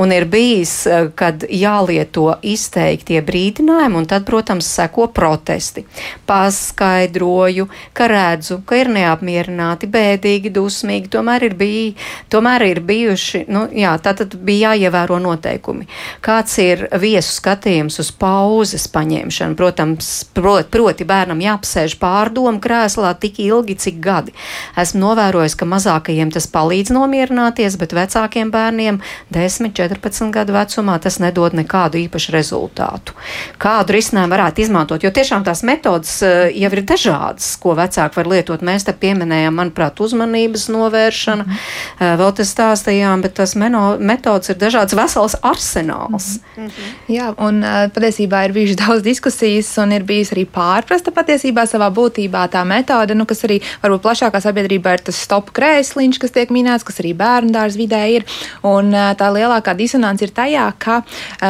Un ir bijis, eh, kad jālieto izteiktie brīdinājumi, un tad, protams, seko protesti. Paskaidroju, ka redzu, ka ir neapmierināti, bēdīgi, dusmīgi, tomēr ir, bij, tomēr ir bijuši, nu, jā, tā tad bija jāievēro noteikumi. Kāds ir viesu skatījums uz pauzes paņemšanu? Protams, prot, proti bērnam jāapsēž pārdomu krēslā tik ilgi, cik gadi. Esmu novērojis, ka mazākajiem tas palīdz nomierināties, bet vecākiem bērniem 10, 14 gadu vecumā tas nedod nekādu īpašu rezultātu. Kādu risinājumu varētu izmantot? Jo tiešām tās metodas eh, jau ir dažādas, ko vecāki var lietot. Mēs te pieminējām, manuprāt, uzmanības novēršana, mm -hmm. vēl te stāstījām, bet tas metodas ir dažādas vesels arsenāls. Mm -hmm. Jā, un patiesībā ir bijušas daudz diskusijas, un ir bijusi arī pārprasta patiesībā savā būtībā tā metode, nu, kas arī varbūt plašākā sabiedrībā ir tas stop krēsliņš, kas tiek minēts, kas arī bērnu dārza vidē ir. Un tā lielākā disonance ir tajā, ka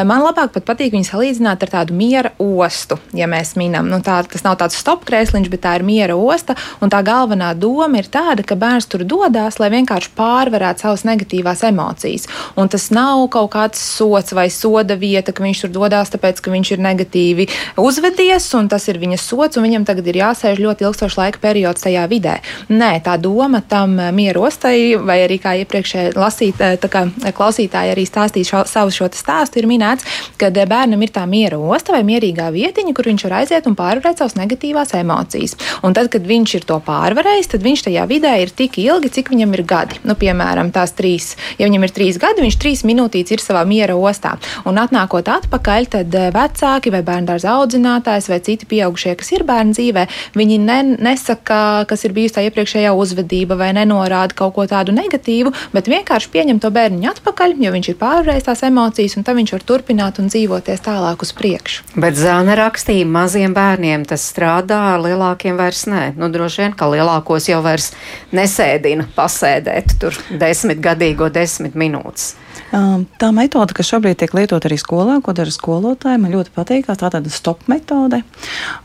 man labāk pat patīk viņu salīdzināt ar tādu miera ostu, ja mēs minam. Nu, tā, tas nav tāds stop krēsliņš, bet tā ir miera osta, un tā galvenā doma ir tāda, ka bērns tur dodas, lai vienkārši pārvarētu savas negatīvās emocijas. Un tas nav kaut kāds sots vai soda vieta, ka viņš tur dodas tāpēc, ka viņš ir negatīvi uzvedies, un tas ir viņa sots, un viņam tagad ir jāsēž ļoti ilgstošs laika periods tajā vidē. Nē, tā doma tam eh, mieru ostai, vai arī kā iepriekšēji lasīt, eh, kā klausītāji arī stāstīja šo, savu šo stāstu, ir minēts, ka eh, bērnam ir tā miera osta vai mierīgā vietiņa, kur viņš var aiziet un pārvarēt savas negatīvās emocijas. Un tad, kad viņš ir to pārvarējis, tad viņš tajā vidē ir tik ilgi, cik viņam ir gadi. Nu, piemēram, tās trīs, ja viņam ir trīs gadi, viņš trīs minūtītes ir savā miera ostā. Un atnākot atpakaļ, tad eh, vecāki vai bērndārza audzinātājs vai citi pieaugušie, kas ir bērnu dzīvē, viņi ne, nesaka, kas ir bijusi tā iepriekšējā uzvedība vai nenorāda kaut ko tādu negatīvu, bet vienkārši pieņem to bērniņu atpakaļ, jo viņš ir pārvarējis tās emocijas, un tad viņš var turpināt un dzīvoties tālāk uz priekšu. Bet Zāne rakstīja, maziem bērniem tas strādā, lielākiem vairs nē. Nu, droši vien, ka lielākos jau vairs nesēdina pasēdēt tur desmitgadīgo desmit minūtes. Um, tā metode, kas šobrīd tiek lietota arī skolā, ko dara skolotāji, man ļoti patīk. Tā ir stop metode.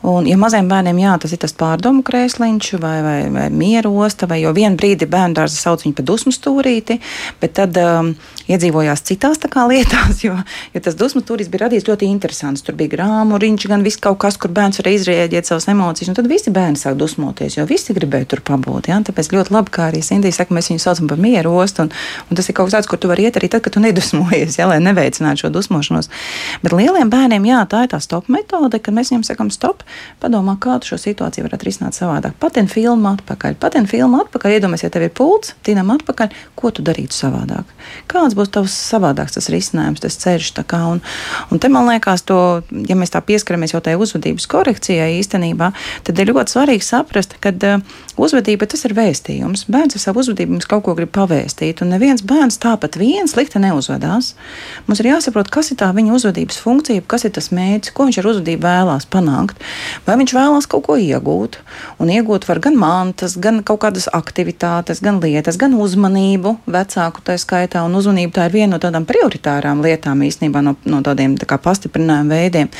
Un, ja maziem bērniem jā, tas ir tas pārdomu krēsliņš vai, vai, vai miera osta, vai jau vienu brīdi bērnu dārza sauc viņu par dusmu stūrīti, bet tad um, iedzīvojās citās kā, lietās, jo, jo tas dusmu stūrītis bija radīts ļoti interesants. Tur bija grāmuriņš, gan viss kaut kas, kur bērns var izrēģēt savas emocijas, un tad visi bērni sāk dusmoties, jo visi gribēja tur pabūt. Ja? Tāpēc ļoti labi, kā arī Sindija saka, mēs viņu saucam par mieru ostu, un, un tas ir kaut kas tāds, kur tu vari iet arī tad, kad tu nedusmojies, ja, lai neveicinātu šo dusmošanos. Bet lieliem bērniem, jā, tā ir tā stop metode, kad mēs viņiem sakām, stop, padomā, kā tu šo situāciju varētu risināt savādāk. Patien filmu atpakaļ, patien filmu atpakaļ, iedomājies, ja tev ir pults, tinam atpakaļ, ko tu darītu savādāk. Kāds būs tavs savādāks tas risinājums, tas ceļš. Un, un te man liekas, to, ja mēs tā pieskaramies jau tajā uzvedības korekcijai īstenībā, tad ir ļoti svarīgi saprast, ka uzvedība tas ir vēstījums. Bērns ar savu uzvedību mums kaut ko grib pavēstīt, un neviens bērns tāpat viens slikti neuzvedās. Mums ir jāsaprot, kas ir tā viņa uzvedības funkcija, kas ir tas mērķis, ko viņš ar uzvedību vēlās panākt. Vai viņš vēlās kaut ko iegūt, un iegūt var gan mantas, gan kaut kādas aktivitātes, gan lietas, gan uzmanību vecāku tā skaitā, un uzmanība tā ir viena no tādām prioritārām lietām īstenībā no, no tādiem tā pastiprinājuma veidiem.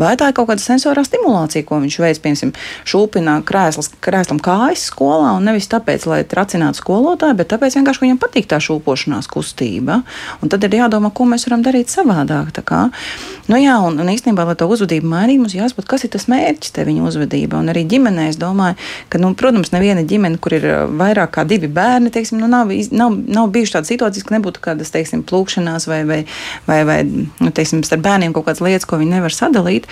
Vai tā ir kaut kāda sensorā stimulācija, ko viņš veids, piemēram, šūpina krēslas, krēslam kājas stress skolā, un nevis tāpēc, lai tracinātu skolotāju, bet tāpēc vienkārši, ka viņam patīk tā šūpošanās kustība. Un tad ir jādomā, ko mēs varam darīt savādāk. Nu, jā, un, un īstenībā, lai to uzvedību mainītu, mums jāsaprot, kas ir tas mērķis te viņa uzvedība. Un arī ģimenē es domāju, ka, nu, protams, neviena ģimene, kur ir uh, vairāk kā divi bērni, teiksim, nu, nav, nav, nav bijušas tādas situācijas, ka nebūtu kādas, teiksim, plūkšanās vai, vai, vai, vai nu, teiksim, starp bērniem kaut kādas lietas, ko viņi nevar sadalīt.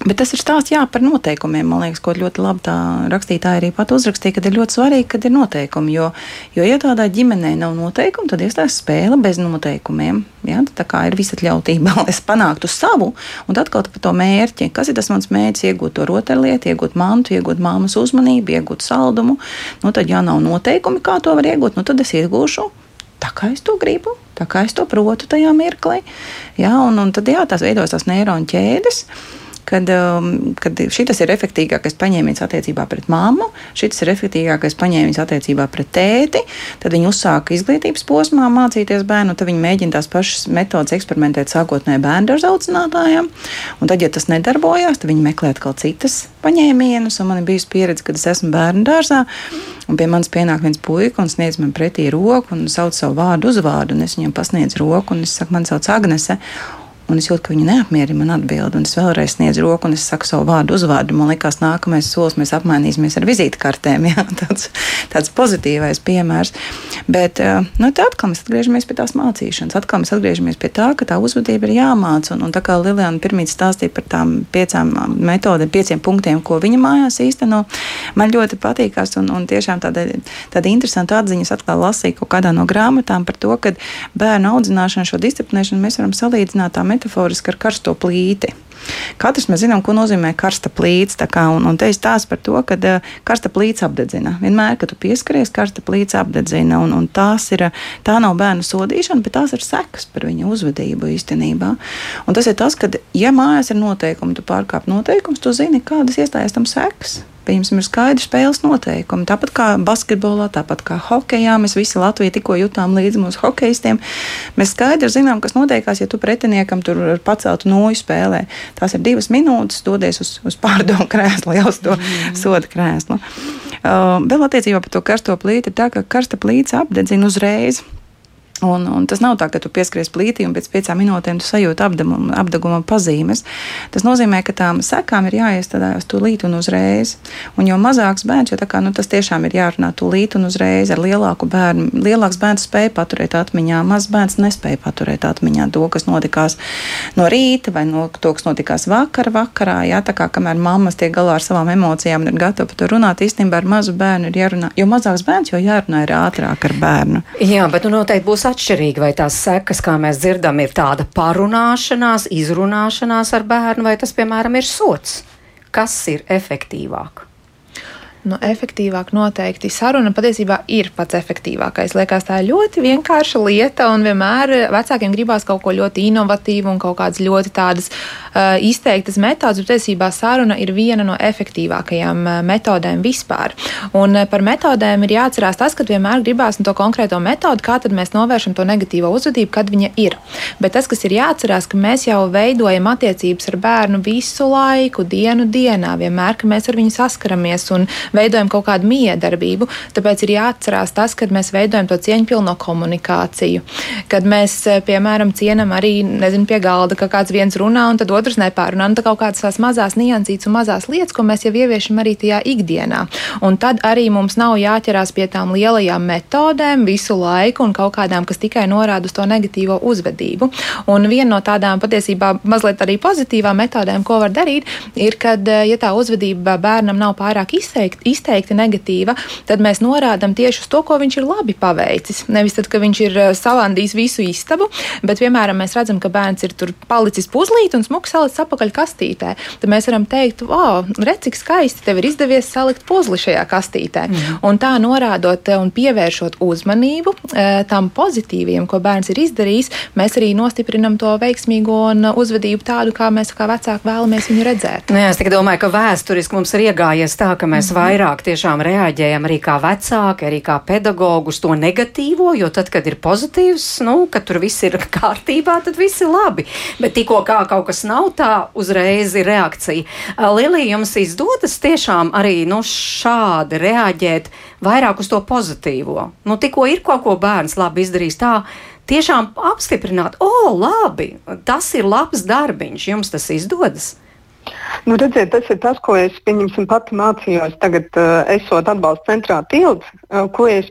Bet tas ir stāsts jā, par noteikumiem. Man liekas, ko ļoti labi tā rakstītāja arī pat uzrakstīja, ka ir ļoti svarīgi, kad ir noteikumi. Jo, jo ja tādā ģimenē nav noteikumu, tad iestājas spēle bez noteikumiem. Ja? Tā kā ir visatļautība, lai es panāktu savu, un kaut par to mērķi. Kas ir tas mans mērķis? Iegūt to rotaļlietu, iegūt mantu, iegūt māmas uzmanību, iegūt saldumu. Nu, tad, ja nav noteikumi, kā to var iegūt, nu, tad es iegūšu tā, kā es to gribu tā kā es to protu tajā mirklī. Jā, un, un tad jā, tās veidojas tās neironu ķēdes kad, um, kad šis ir efektīvākais paņēmiens attiecībā pret mammu, šis ir efektīvākais paņēmiens attiecībā pret tēti. Tad viņi uzsāka izglītības posmā mācīties bērnu, tad viņi mēģina tās pašas metodas eksperimentēt sākotnēji bērnu dārza audzinātājiem. Un tad, ja tas nedarbojās, tad viņi meklē atkal citas paņēmienus. Man ir bijusi pieredze, kad es esmu bērnu dārzā. Un pie manis pienāk viens puika un sniedz man pretī roku un sauc savu vārdu uzvārdu. Es viņam pasniedzu roku un es saku, man sauc Agnese un es jūtu, ka viņa neapmierina man atbildi. Un es vēlreiz sniedzu roku, un es saku savu vārdu uzvārdu. Man liekas, nākamais solis mēs apmainīsimies ar vizītkartēm. Jā, tāds, tāds pozitīvais piemērs. Bet eh, nu, atkal mēs atgriežamies pie tās mācīšanas. Atkal mēs atgriežamies pie tā, ka tā uzvedība ir jāmāca. Un, un tā kā Lilijana pirmīt stāstīja par tām piecām um, metodēm, pieciem punktiem, ko viņa mājās īsteno, man ļoti patīkās. Un, un tiešām tāda, tāda interesanta atziņas atkal lasīja kaut kādā no grāmatām par to, ka bērnu audzināšanu, šo disciplinēšanu mēs varam salīdzināt tā metaforiski ar karsto plīti. Katrs mēs zinām, ko nozīmē karsta plīts. Kā, un, un te ir stāsts par to, ka uh, karsta plīts apdedzina. Vienmēr, kad tu pieskaries, karsta plīts apdedzina. Un, un ir, tā nav bērnu sodīšana, bet tās ir sekas par viņa uzvedību īstenībā. Un tas ir tas, ka, ja mājās ir noteikumi, tu pārkāp noteikumus, tu zini, kādas iestājas tam sekas pieņemsim, ir skaidri spēles noteikumi. Tāpat kā basketbolā, tāpat kā hokeja, mēs visi Latvijā tikko jutām līdzi mūsu hokeistiem. Mēs skaidri zinām, kas notiekās, ja tu pretiniekam tur paceltu noju spēlē. Tās ir divas minūtes, dodies uz, uz pārdomu krēslu, jau uz to mm. soda krēslu. Uh, vēl attiecībā par to karsto plīti tā, ka karsta plīts apdedzina uzreiz. Un, un tas nav tā, ka tu pieskaries plītī un pēc piecām minūtēm tu sajūti apdeguma, apdeguma pazīmes. Tas nozīmē, ka tām sekām ir jāiestādās tūlīt un uzreiz. Un jo mazāks bērns, jo kā, nu, tas tiešām ir jārunā tūlīt un uzreiz ar lielāku bērnu. Lielāks bērns spēja paturēt atmiņā, mazs bērns nespēja paturēt atmiņā to, kas notikās no rīta vai no to, kas notikās vakar, vakarā. Jā, tā kā kamēr mammas tiek galā ar savām emocijām un ir gatava par to runāt, īstenībā ar mazu bērnu ir jārunā. Jo mazāks bērns, jo jārunā ir ātrāk ar bērnu. Jā, bet nu, noteikti būs atšķirīgi, vai tās sekas, kā mēs dzirdam, ir tāda parunāšanās, izrunāšanās ar bērnu, vai tas, piemēram, ir sots. Kas ir efektīvāk? Nu, efektīvāk noteikti. Saruna patiesībā ir pats efektīvākais. Liekas, tā ir ļoti vienkārša lieta, un vienmēr vecākiem gribās kaut ko ļoti inovatīvu un kaut kādas ļoti tādas uh, izteiktas metodas, bet patiesībā saruna ir viena no efektīvākajām uh, metodēm vispār. Un uh, par metodēm ir jāatcerās tas, ka vienmēr gribās to konkrēto metodu, kā tad mēs novēršam to negatīvo uzvedību, kad viņa ir. Bet tas, kas ir jāatcerās, ka mēs jau veidojam attiecības ar bērnu visu laiku, dienu dienā, vienmēr, ka mēs ar viņu saskaramies un veidojam kaut kādu miedarbību. Tāpēc ir jāatcerās tas, kad mēs veidojam to cieņpilno komunikāciju. Kad mēs, eh, piemēram, cienam arī nezinu, pie galda, ka kāds viens runā un tad otrs nepārunā. Un tā kaut kādas tās mazās niansītas un mazās lietas, ko mēs jau ieviešam arī tajā ikdienā. Un tad arī mums nav jāķerās pie tām lielajām metodēm visu laiku un kaut kādām, kas tikai norāda uz to negatīvo uzvedību. Un viena no tādām patiesībā mazliet arī pozitīvām metodēm, ko var darīt, ir, kad, eh, ja tā uzvedība bērnam nav pārāk izteikta, izteikti negatīva, tad mēs norādām tieši uz to, ko viņš ir labi paveicis. Nevis tad, ka viņš ir eh, salandījis visu istabu, bet, piemēram, mēs redzam, ka bērns ir tur palicis puzlīt un smuks salicis apakaļ kastītē. Tad mēs varam teikt, wow, redz, cik skaisti tev ir izdevies salikt puzli šajā kastītē. Mm. Un tā norādot un pievēršot uzmanību eh, tam pozitīviem, ko bērns ir izdarījis, mēs arī nostiprinam to veiksmīgo un uzvedību tādu, kā mēs kā vecāki vēlamies viņu redzēt. Nē, nu es tikai domāju, ka vēsturiski mums ir iegājies tā, ka mēs vairāk vairāk tiešām reaģējam arī kā vecāki, arī kā pedagogi uz to negatīvo, jo tad, kad ir pozitīvs, nu, kad tur viss ir kārtībā, tad viss ir labi. Bet tikko kā kaut kas nav tā, uzreiz ir reakcija. Lilija, jums izdodas tiešām arī nu, šādi reaģēt vairāk uz to pozitīvo. Nu, tikko ir kaut ko bērns labi izdarījis tā, tiešām apstiprināt, o, labi, tas ir labs darbiņš, jums tas izdodas. Nu, redziet, tas ir tas, ko es pati mācījos. Tagad, uh, esot atbalsta centrā tilts, uh, ko es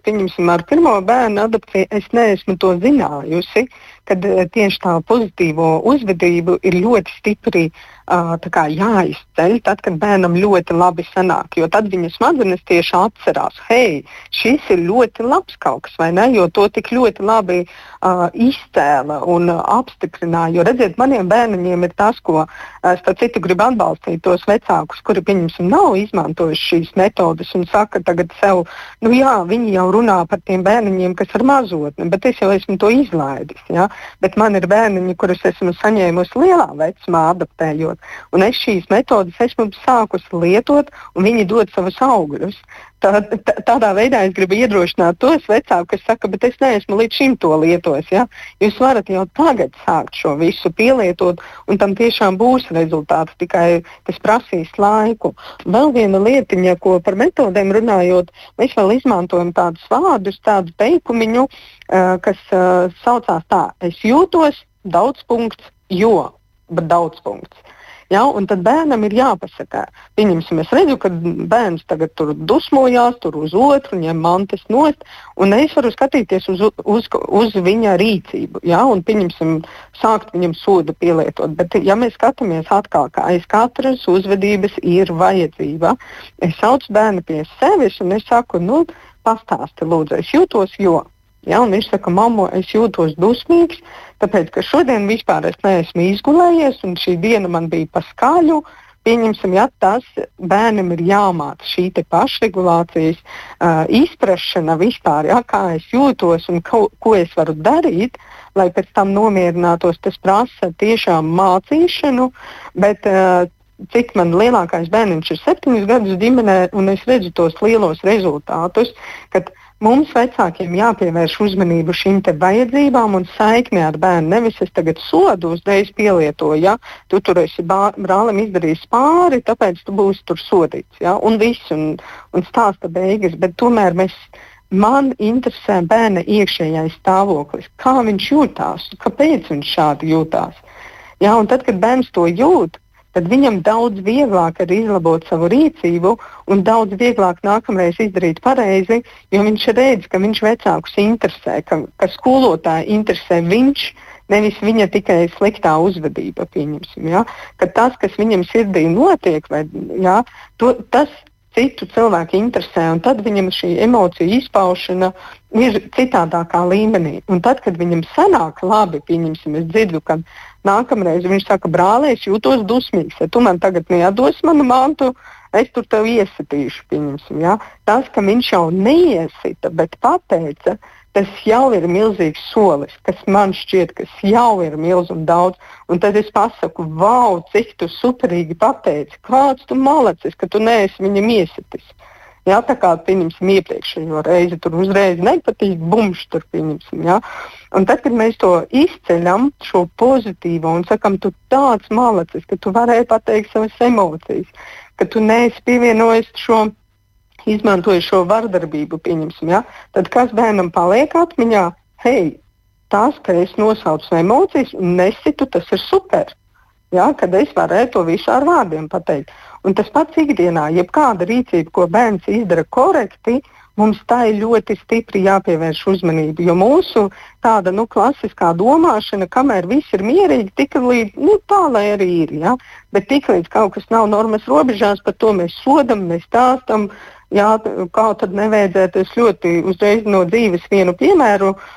ar pirmo bērnu adopciju, es neesmu to zinājusi, kad uh, tieši tā pozitīvo uzvedību ir ļoti stipri kā, jāizceļ, tad, kad bērnam ļoti labi sanāk. Jo tad viņa smadzenes tieši atcerās, hei, šis ir ļoti labs kaut kas, vai ne? Jo to tik ļoti labi uh, izcēla un uh, apstiprināja. Jo redziet, maniem bērniem ir tas, ko uh, starp citu grib atbalstīt tos vecākus, kuri, pieņemsim, nav izmantojuši šīs metodes un saka tagad sev, nu jā, viņi jau runā par tiem bērniņiem, kas ir mazotni, bet es jau esmu to izlaidis. Ja? Bet man ir bērniņi, kurus esmu saņēmusi lielā vecumā, adaptējot Un es šīs metodes esmu sākusi lietot, un viņi dod savus augļus. Tā, tā, tādā veidā es gribu iedrošināt tos vecākus, kas saka, bet es neesmu līdz šim to lietojis. Ja? Jūs varat jau tagad sākt šo visu pielietot, un tam tiešām būs rezultāts, tikai tas prasīs laiku. Vēl viena lietiņa, ko par metodēm runājot, mēs vēl izmantojam tādus vārdus, tādu teikumiņu, uh, kas uh, saucās tā, es jūtos daudz punkts, jo, bet daudz punkts. Ja? Un tad bērnam ir jāpasaka, pieņemsim, es redzu, ka bērns tagad tur dusmojās, tur uz otru, ņem mantas nost, un es varu skatīties uz, uz, uz viņa rīcību, ja? un pieņemsim, sākt viņam sodu pielietot. Bet, ja mēs skatāmies atkal, ka aiz katras uzvedības ir vajadzība, es saucu bērnu pie sevis un es saku, nu, pastāsti, lūdzu, es jūtos, jo. Ja, viņš saka, mamma, es jūtos dusmīgs, tāpēc ka šodien vispār es neesmu izgulējies, un šī diena man bija paskaļu. Pieņemsim, ja tas bērnam ir jāmāca šī pašregulācijas uh, izpratne vispār, ja, kā es jūtos un ko, ko es varu darīt, lai pēc tam nomierinātos. Tas prasa tiešām mācīšanu, bet uh, cik man lielākais bērns ir septiņus gadus ģimenē, un es redzu tos lielos rezultātus, kad Mums vecākiem jāpievērš uzmanību šīm vajadzībām un saikni ar bērnu. Nevis es tagad sodu uzreiz pielietoju, ja tu tur esi brālim izdarījis pāri, tāpēc tu būsi tur sodīts. Ja? Un viss, un, un stāsta beigas. Bet tomēr mēs, man interesē bērna iekšējais stāvoklis, kā viņš jūtās, kāpēc viņš šādi jūtās. Ja? Un tad, kad bērns to jūt, tad viņam daudz vieglāk ir izlabot savu rīcību un daudz vieglāk nākamreiz izdarīt pareizi, jo viņš redz, ka viņš vecākus interesē, ka, ka skolotāju interesē viņš. Nevis viņa tikai sliktā uzvedība, pieņemsim. Ja? Ka tas, kas viņam sirdī notiek, vai, ja, to, tas citu cilvēku interesē, un tad viņam šī emocija izpaušana ir citādākā līmenī. Un tad, kad viņam sanāk labi, pieņemsim, es dzirdu, ka nākamreiz viņš saka, brāl, es jūtos dusmīgs, ja tu man tagad nedos manu mantu, es tur tev iesitīšu. Ja? Tas, ka viņš jau neiesita, bet pateica, tas jau ir milzīgs solis, kas man šķiet, kas jau ir milzīgs un daudz. Un tad es pasaku, wow, cik tu superīgi pateici, kāds tu malacis, ka tu neesi viņam iesitis. Jā, tā kā pieņemsim iepriekšējo reizi, tur uzreiz nepatīk, bumš tur pieņemsim. Jā. Un tad, kad mēs to izceļam, šo pozitīvo un sakam, tu tāds malacis, ka tu varēji pateikt savas emocijas, ka tu neesi pievienojies šo izmantoju šo vardarbību, pieņemsim, ja? tad kas bērnam paliek atmiņā? Hei, tas, ka es nosaucu emocijas un nesitu, tas ir super. Ja? Kad es varēju to visu ar vārdiem pateikt. Un tas pats ikdienā, jebkāda rīcība, ko bērns izdara korekti, mums tā ir ļoti stipri jāpievērš uzmanība. Jo mūsu tāda nu, klasiskā domāšana, kamēr viss ir mierīgi, tik līdz nu, tā, lai arī ir. Ja? Bet tiklīdz kaut kas nav normas robežās, par to mēs sodam, mēs stāstam. Jā, kā tad nevajadzētu? Es ļoti uzreiz no dzīves vienu piemēru uh,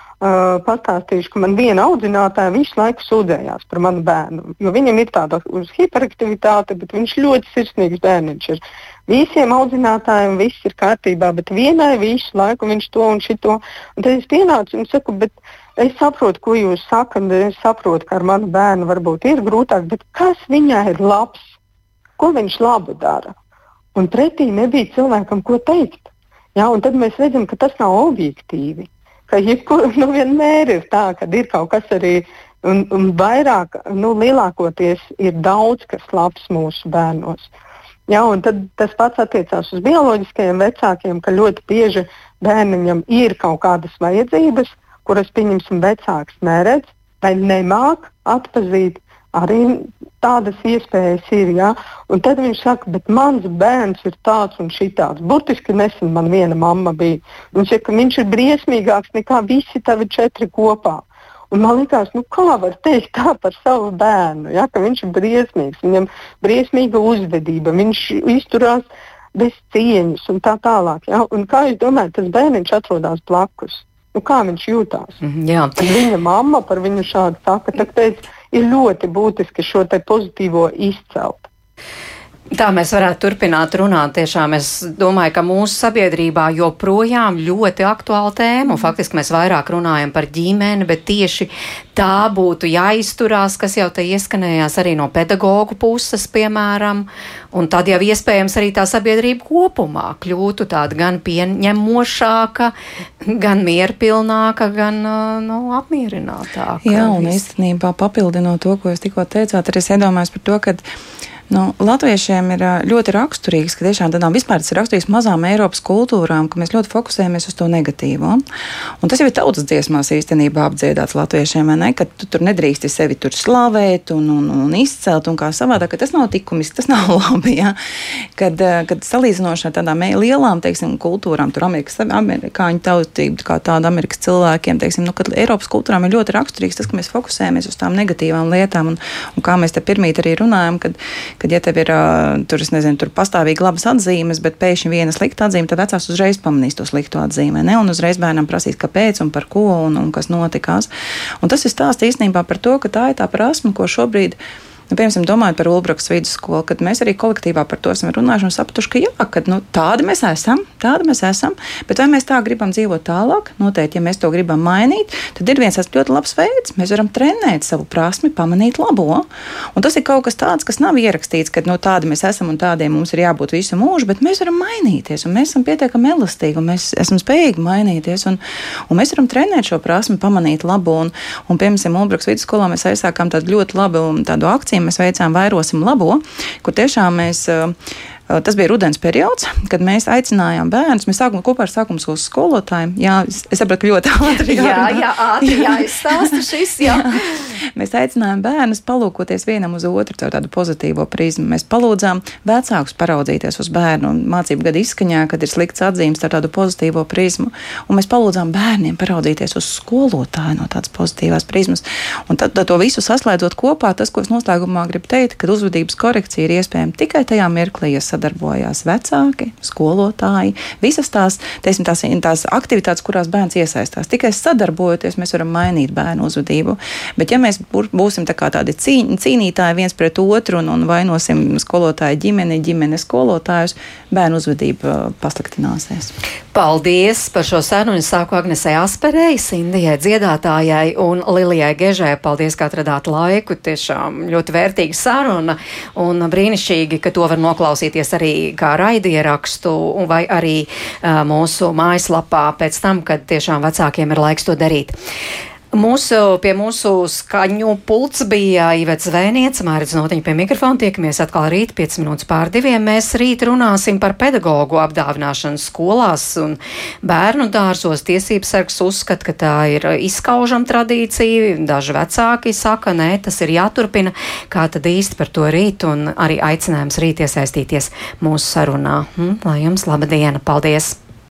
pastāstīšu, ka man viena audzinātāja visu laiku sūdzējās par manu bērnu. Viņam ir tāda hiperaktivitāte, bet viņš ļoti sirsnīgs bērniņš ir. Visiem audzinātājiem viss ir kārtībā, bet vienai visu laiku viņš to un šito. Un tad es pienācu un saku, bet es saprotu, ko jūs sakat, es saprotu, ka ar manu bērnu varbūt ir grūtāk, bet kas viņai ir labs? Ko viņš labi dara? un pretī nebija cilvēkam, ko teikt. Ja, tad mēs redzam, ka tas nav objektīvi. Ka jebkur, nu, vienmēr ir tā, ka ir kaut kas arī, un, un vairāk, nu, lielākoties ir daudz kas labs mūsu bērnos. Ja, tas pats attiecās uz bioloģiskajiem vecākiem, ka ļoti bieži bērniņam ir kaut kādas vajadzības, kuras, pieņemsim, vecāks neredz vai nemāk atpazīt. Arī tādas iespējas ir. Ja? Un tad viņš saka, bet mans bērns ir tāds un šitāds. Burtiski nesen man viena mamma bija. Viņš saka, ka viņš ir briesmīgāks nekā visi tavi četri kopā. Un man liekas, nu, kā var teikt tā par savu bērnu, ja, ka viņš ir briesmīgs, viņam ir briesmīga uzvedība, viņš izturās bez cieņas un tā tālāk. Ja. Un kā jūs domājat, tas bērniņš atrodas blakus? Nu, kā viņš jūtās? Mm, jā. Viņa mamma par viņu šādi saka, ka teica, ir ļoti būtiski šo pozitīvo izcelt. Tā mēs varētu turpināt runāt. Tiešām es domāju, ka mūsu sabiedrībā joprojām ļoti aktuāla tēma. Faktiski mēs vairāk runājam par ģimeni, bet tieši tā būtu jāizturās, kas jau te ieskanējās arī no pedagoģu puses, piemēram. Un tad jau iespējams arī tā sabiedrība kopumā kļūtu tāda gan pieņemošāka, gan mierpilnāka, gan nu, apmierinātāka. Jā, un īstenībā papildinot to, ko jūs tikko teicāt, arī es iedomājos par to, ka Nu, latviešiem ir ļoti raksturīgs, ka tiešām tādām vispār tas ir raksturīgs mazām Eiropas kultūrām, ka mēs ļoti fokusējamies uz to negatīvo. Un tas jau ir tautas dziesmās īstenībā apdziedāts latviešiem, ne? ka tu tur nedrīksti sevi tur slavēt un, un, un izcelt un kā savādāk, ka tas nav likumiski, tas nav labi. Ja? Kad, kad salīdzinoši ar tādām lielām, teiksim, kultūrām, tur Amerikas, amerikāņu tautība, kā tāda Amerikas cilvēkiem, teiksim, nu, kad Eiropas kultūrām ir ļoti raksturīgs tas, ka mēs fokusējamies uz tām negatīvām lietām un, un kā mēs te pirmīt arī runājam, kad, kad ja tev ir tur, nezinu, tur pastāvīgi labas atzīmes, bet pēkšņi viena slikta atzīme, tad vecāks uzreiz pamanīs to slikto atzīmi. Ne? Un uzreiz bērnam prasīs, kāpēc un par ko un, un kas notikās. Un tas ir stāsts īstenībā par to, ka tā ir tā prasme, ko šobrīd ir Nu, piemēram, domājot par Ulbraks vidusskolu, kad mēs arī kolektīvā par to esam runājuši un sapratuši, ka jā, ka nu, tādi mēs esam, tādi mēs esam, bet vai mēs tā gribam dzīvot tālāk? Noteikti, ja mēs to gribam mainīt, tad ir viens ļoti labs veids. Mēs varam trenēt savu prasmi, pamanīt labo. Un tas ir kaut kas tāds, kas nav ierakstīts, ka no nu, tādi mēs esam un tādiem mums ir jābūt visu mūžu, bet mēs varam mainīties un mēs esam pietiekami elastīgi un mēs esam spējīgi mainīties. Un, un mēs varam trenēt šo prasmi, pamanīt labo. Un, un piemēram, Ulbraks vidusskolā mēs aizsākām tādu ļoti labu tādu akciju mēs veicām Vairosim labo, kur tiešām mēs Tas bija rudens periods, kad mēs aicinājām bērnus. Mēs sākām kopā ar sākuma skolas skolotājiem. Jā, es saprotu, ka ļoti ātri jā, jā, ātri jāizstāsta šis. Jā. mēs aicinājām bērnus palūkoties vienam uz otru caur tādu pozitīvo prizmu. Mēs palūdzām vecākus paraudzīties uz bērnu un mācību gadu izskaņā, kad ir slikts atzīmes ar tādu pozitīvo prizmu. Un mēs palūdzām bērniem paraudzīties uz skolotāju no tādas pozitīvās prizmas. Un tad, tad to visu saslēdzot kopā, tas, ko es noslēgumā gribu teikt, ka uzvedības korekcija ir iespējama tikai tajā mirklī, ja sadarbojās vecāki, skolotāji, visas tās, teisim, tās, tās aktivitātes, kurās bērns iesaistās. Tikai sadarbojoties, mēs varam mainīt bērnu uzvedību. Bet, ja mēs būsim tā tādi cīn, cīnītāji viens pret otru un, un vainosim skolotāju ģimeni, ģimenes skolotājus, bērnu uzvedība uh, pasliktināsies. Paldies par šo sarunu. Es sāku Agnesē Asperei, Sindijai dziedātājai un Lilijai Gežē. Paldies, ka atradāt laiku. Tiešām ļoti vērtīga saruna un brīnišķīgi, ka to var noklausīties arī kā raidierakstu vai arī uh, mūsu mājaslapā pēc tam, kad tiešām vecākiem ir laiks to darīt. Mūsu, pie mūsu skaņu pults bija Ivets Zvēniec, Mārits Notiņa pie mikrofona. Tiekamies atkal rīt 5 minūtes pār diviem. Mēs rīt runāsim par pedagoģu apdāvināšanu skolās un bērnu dārzos. Tiesības sargs uzskata, ka tā ir izskaužama tradīcija. Daži vecāki saka, nē, tas ir jāturpina. Kā tad īsti par to rīt un arī aicinājums rīt iesaistīties mūsu sarunā. Hm, lai jums laba diena! Paldies!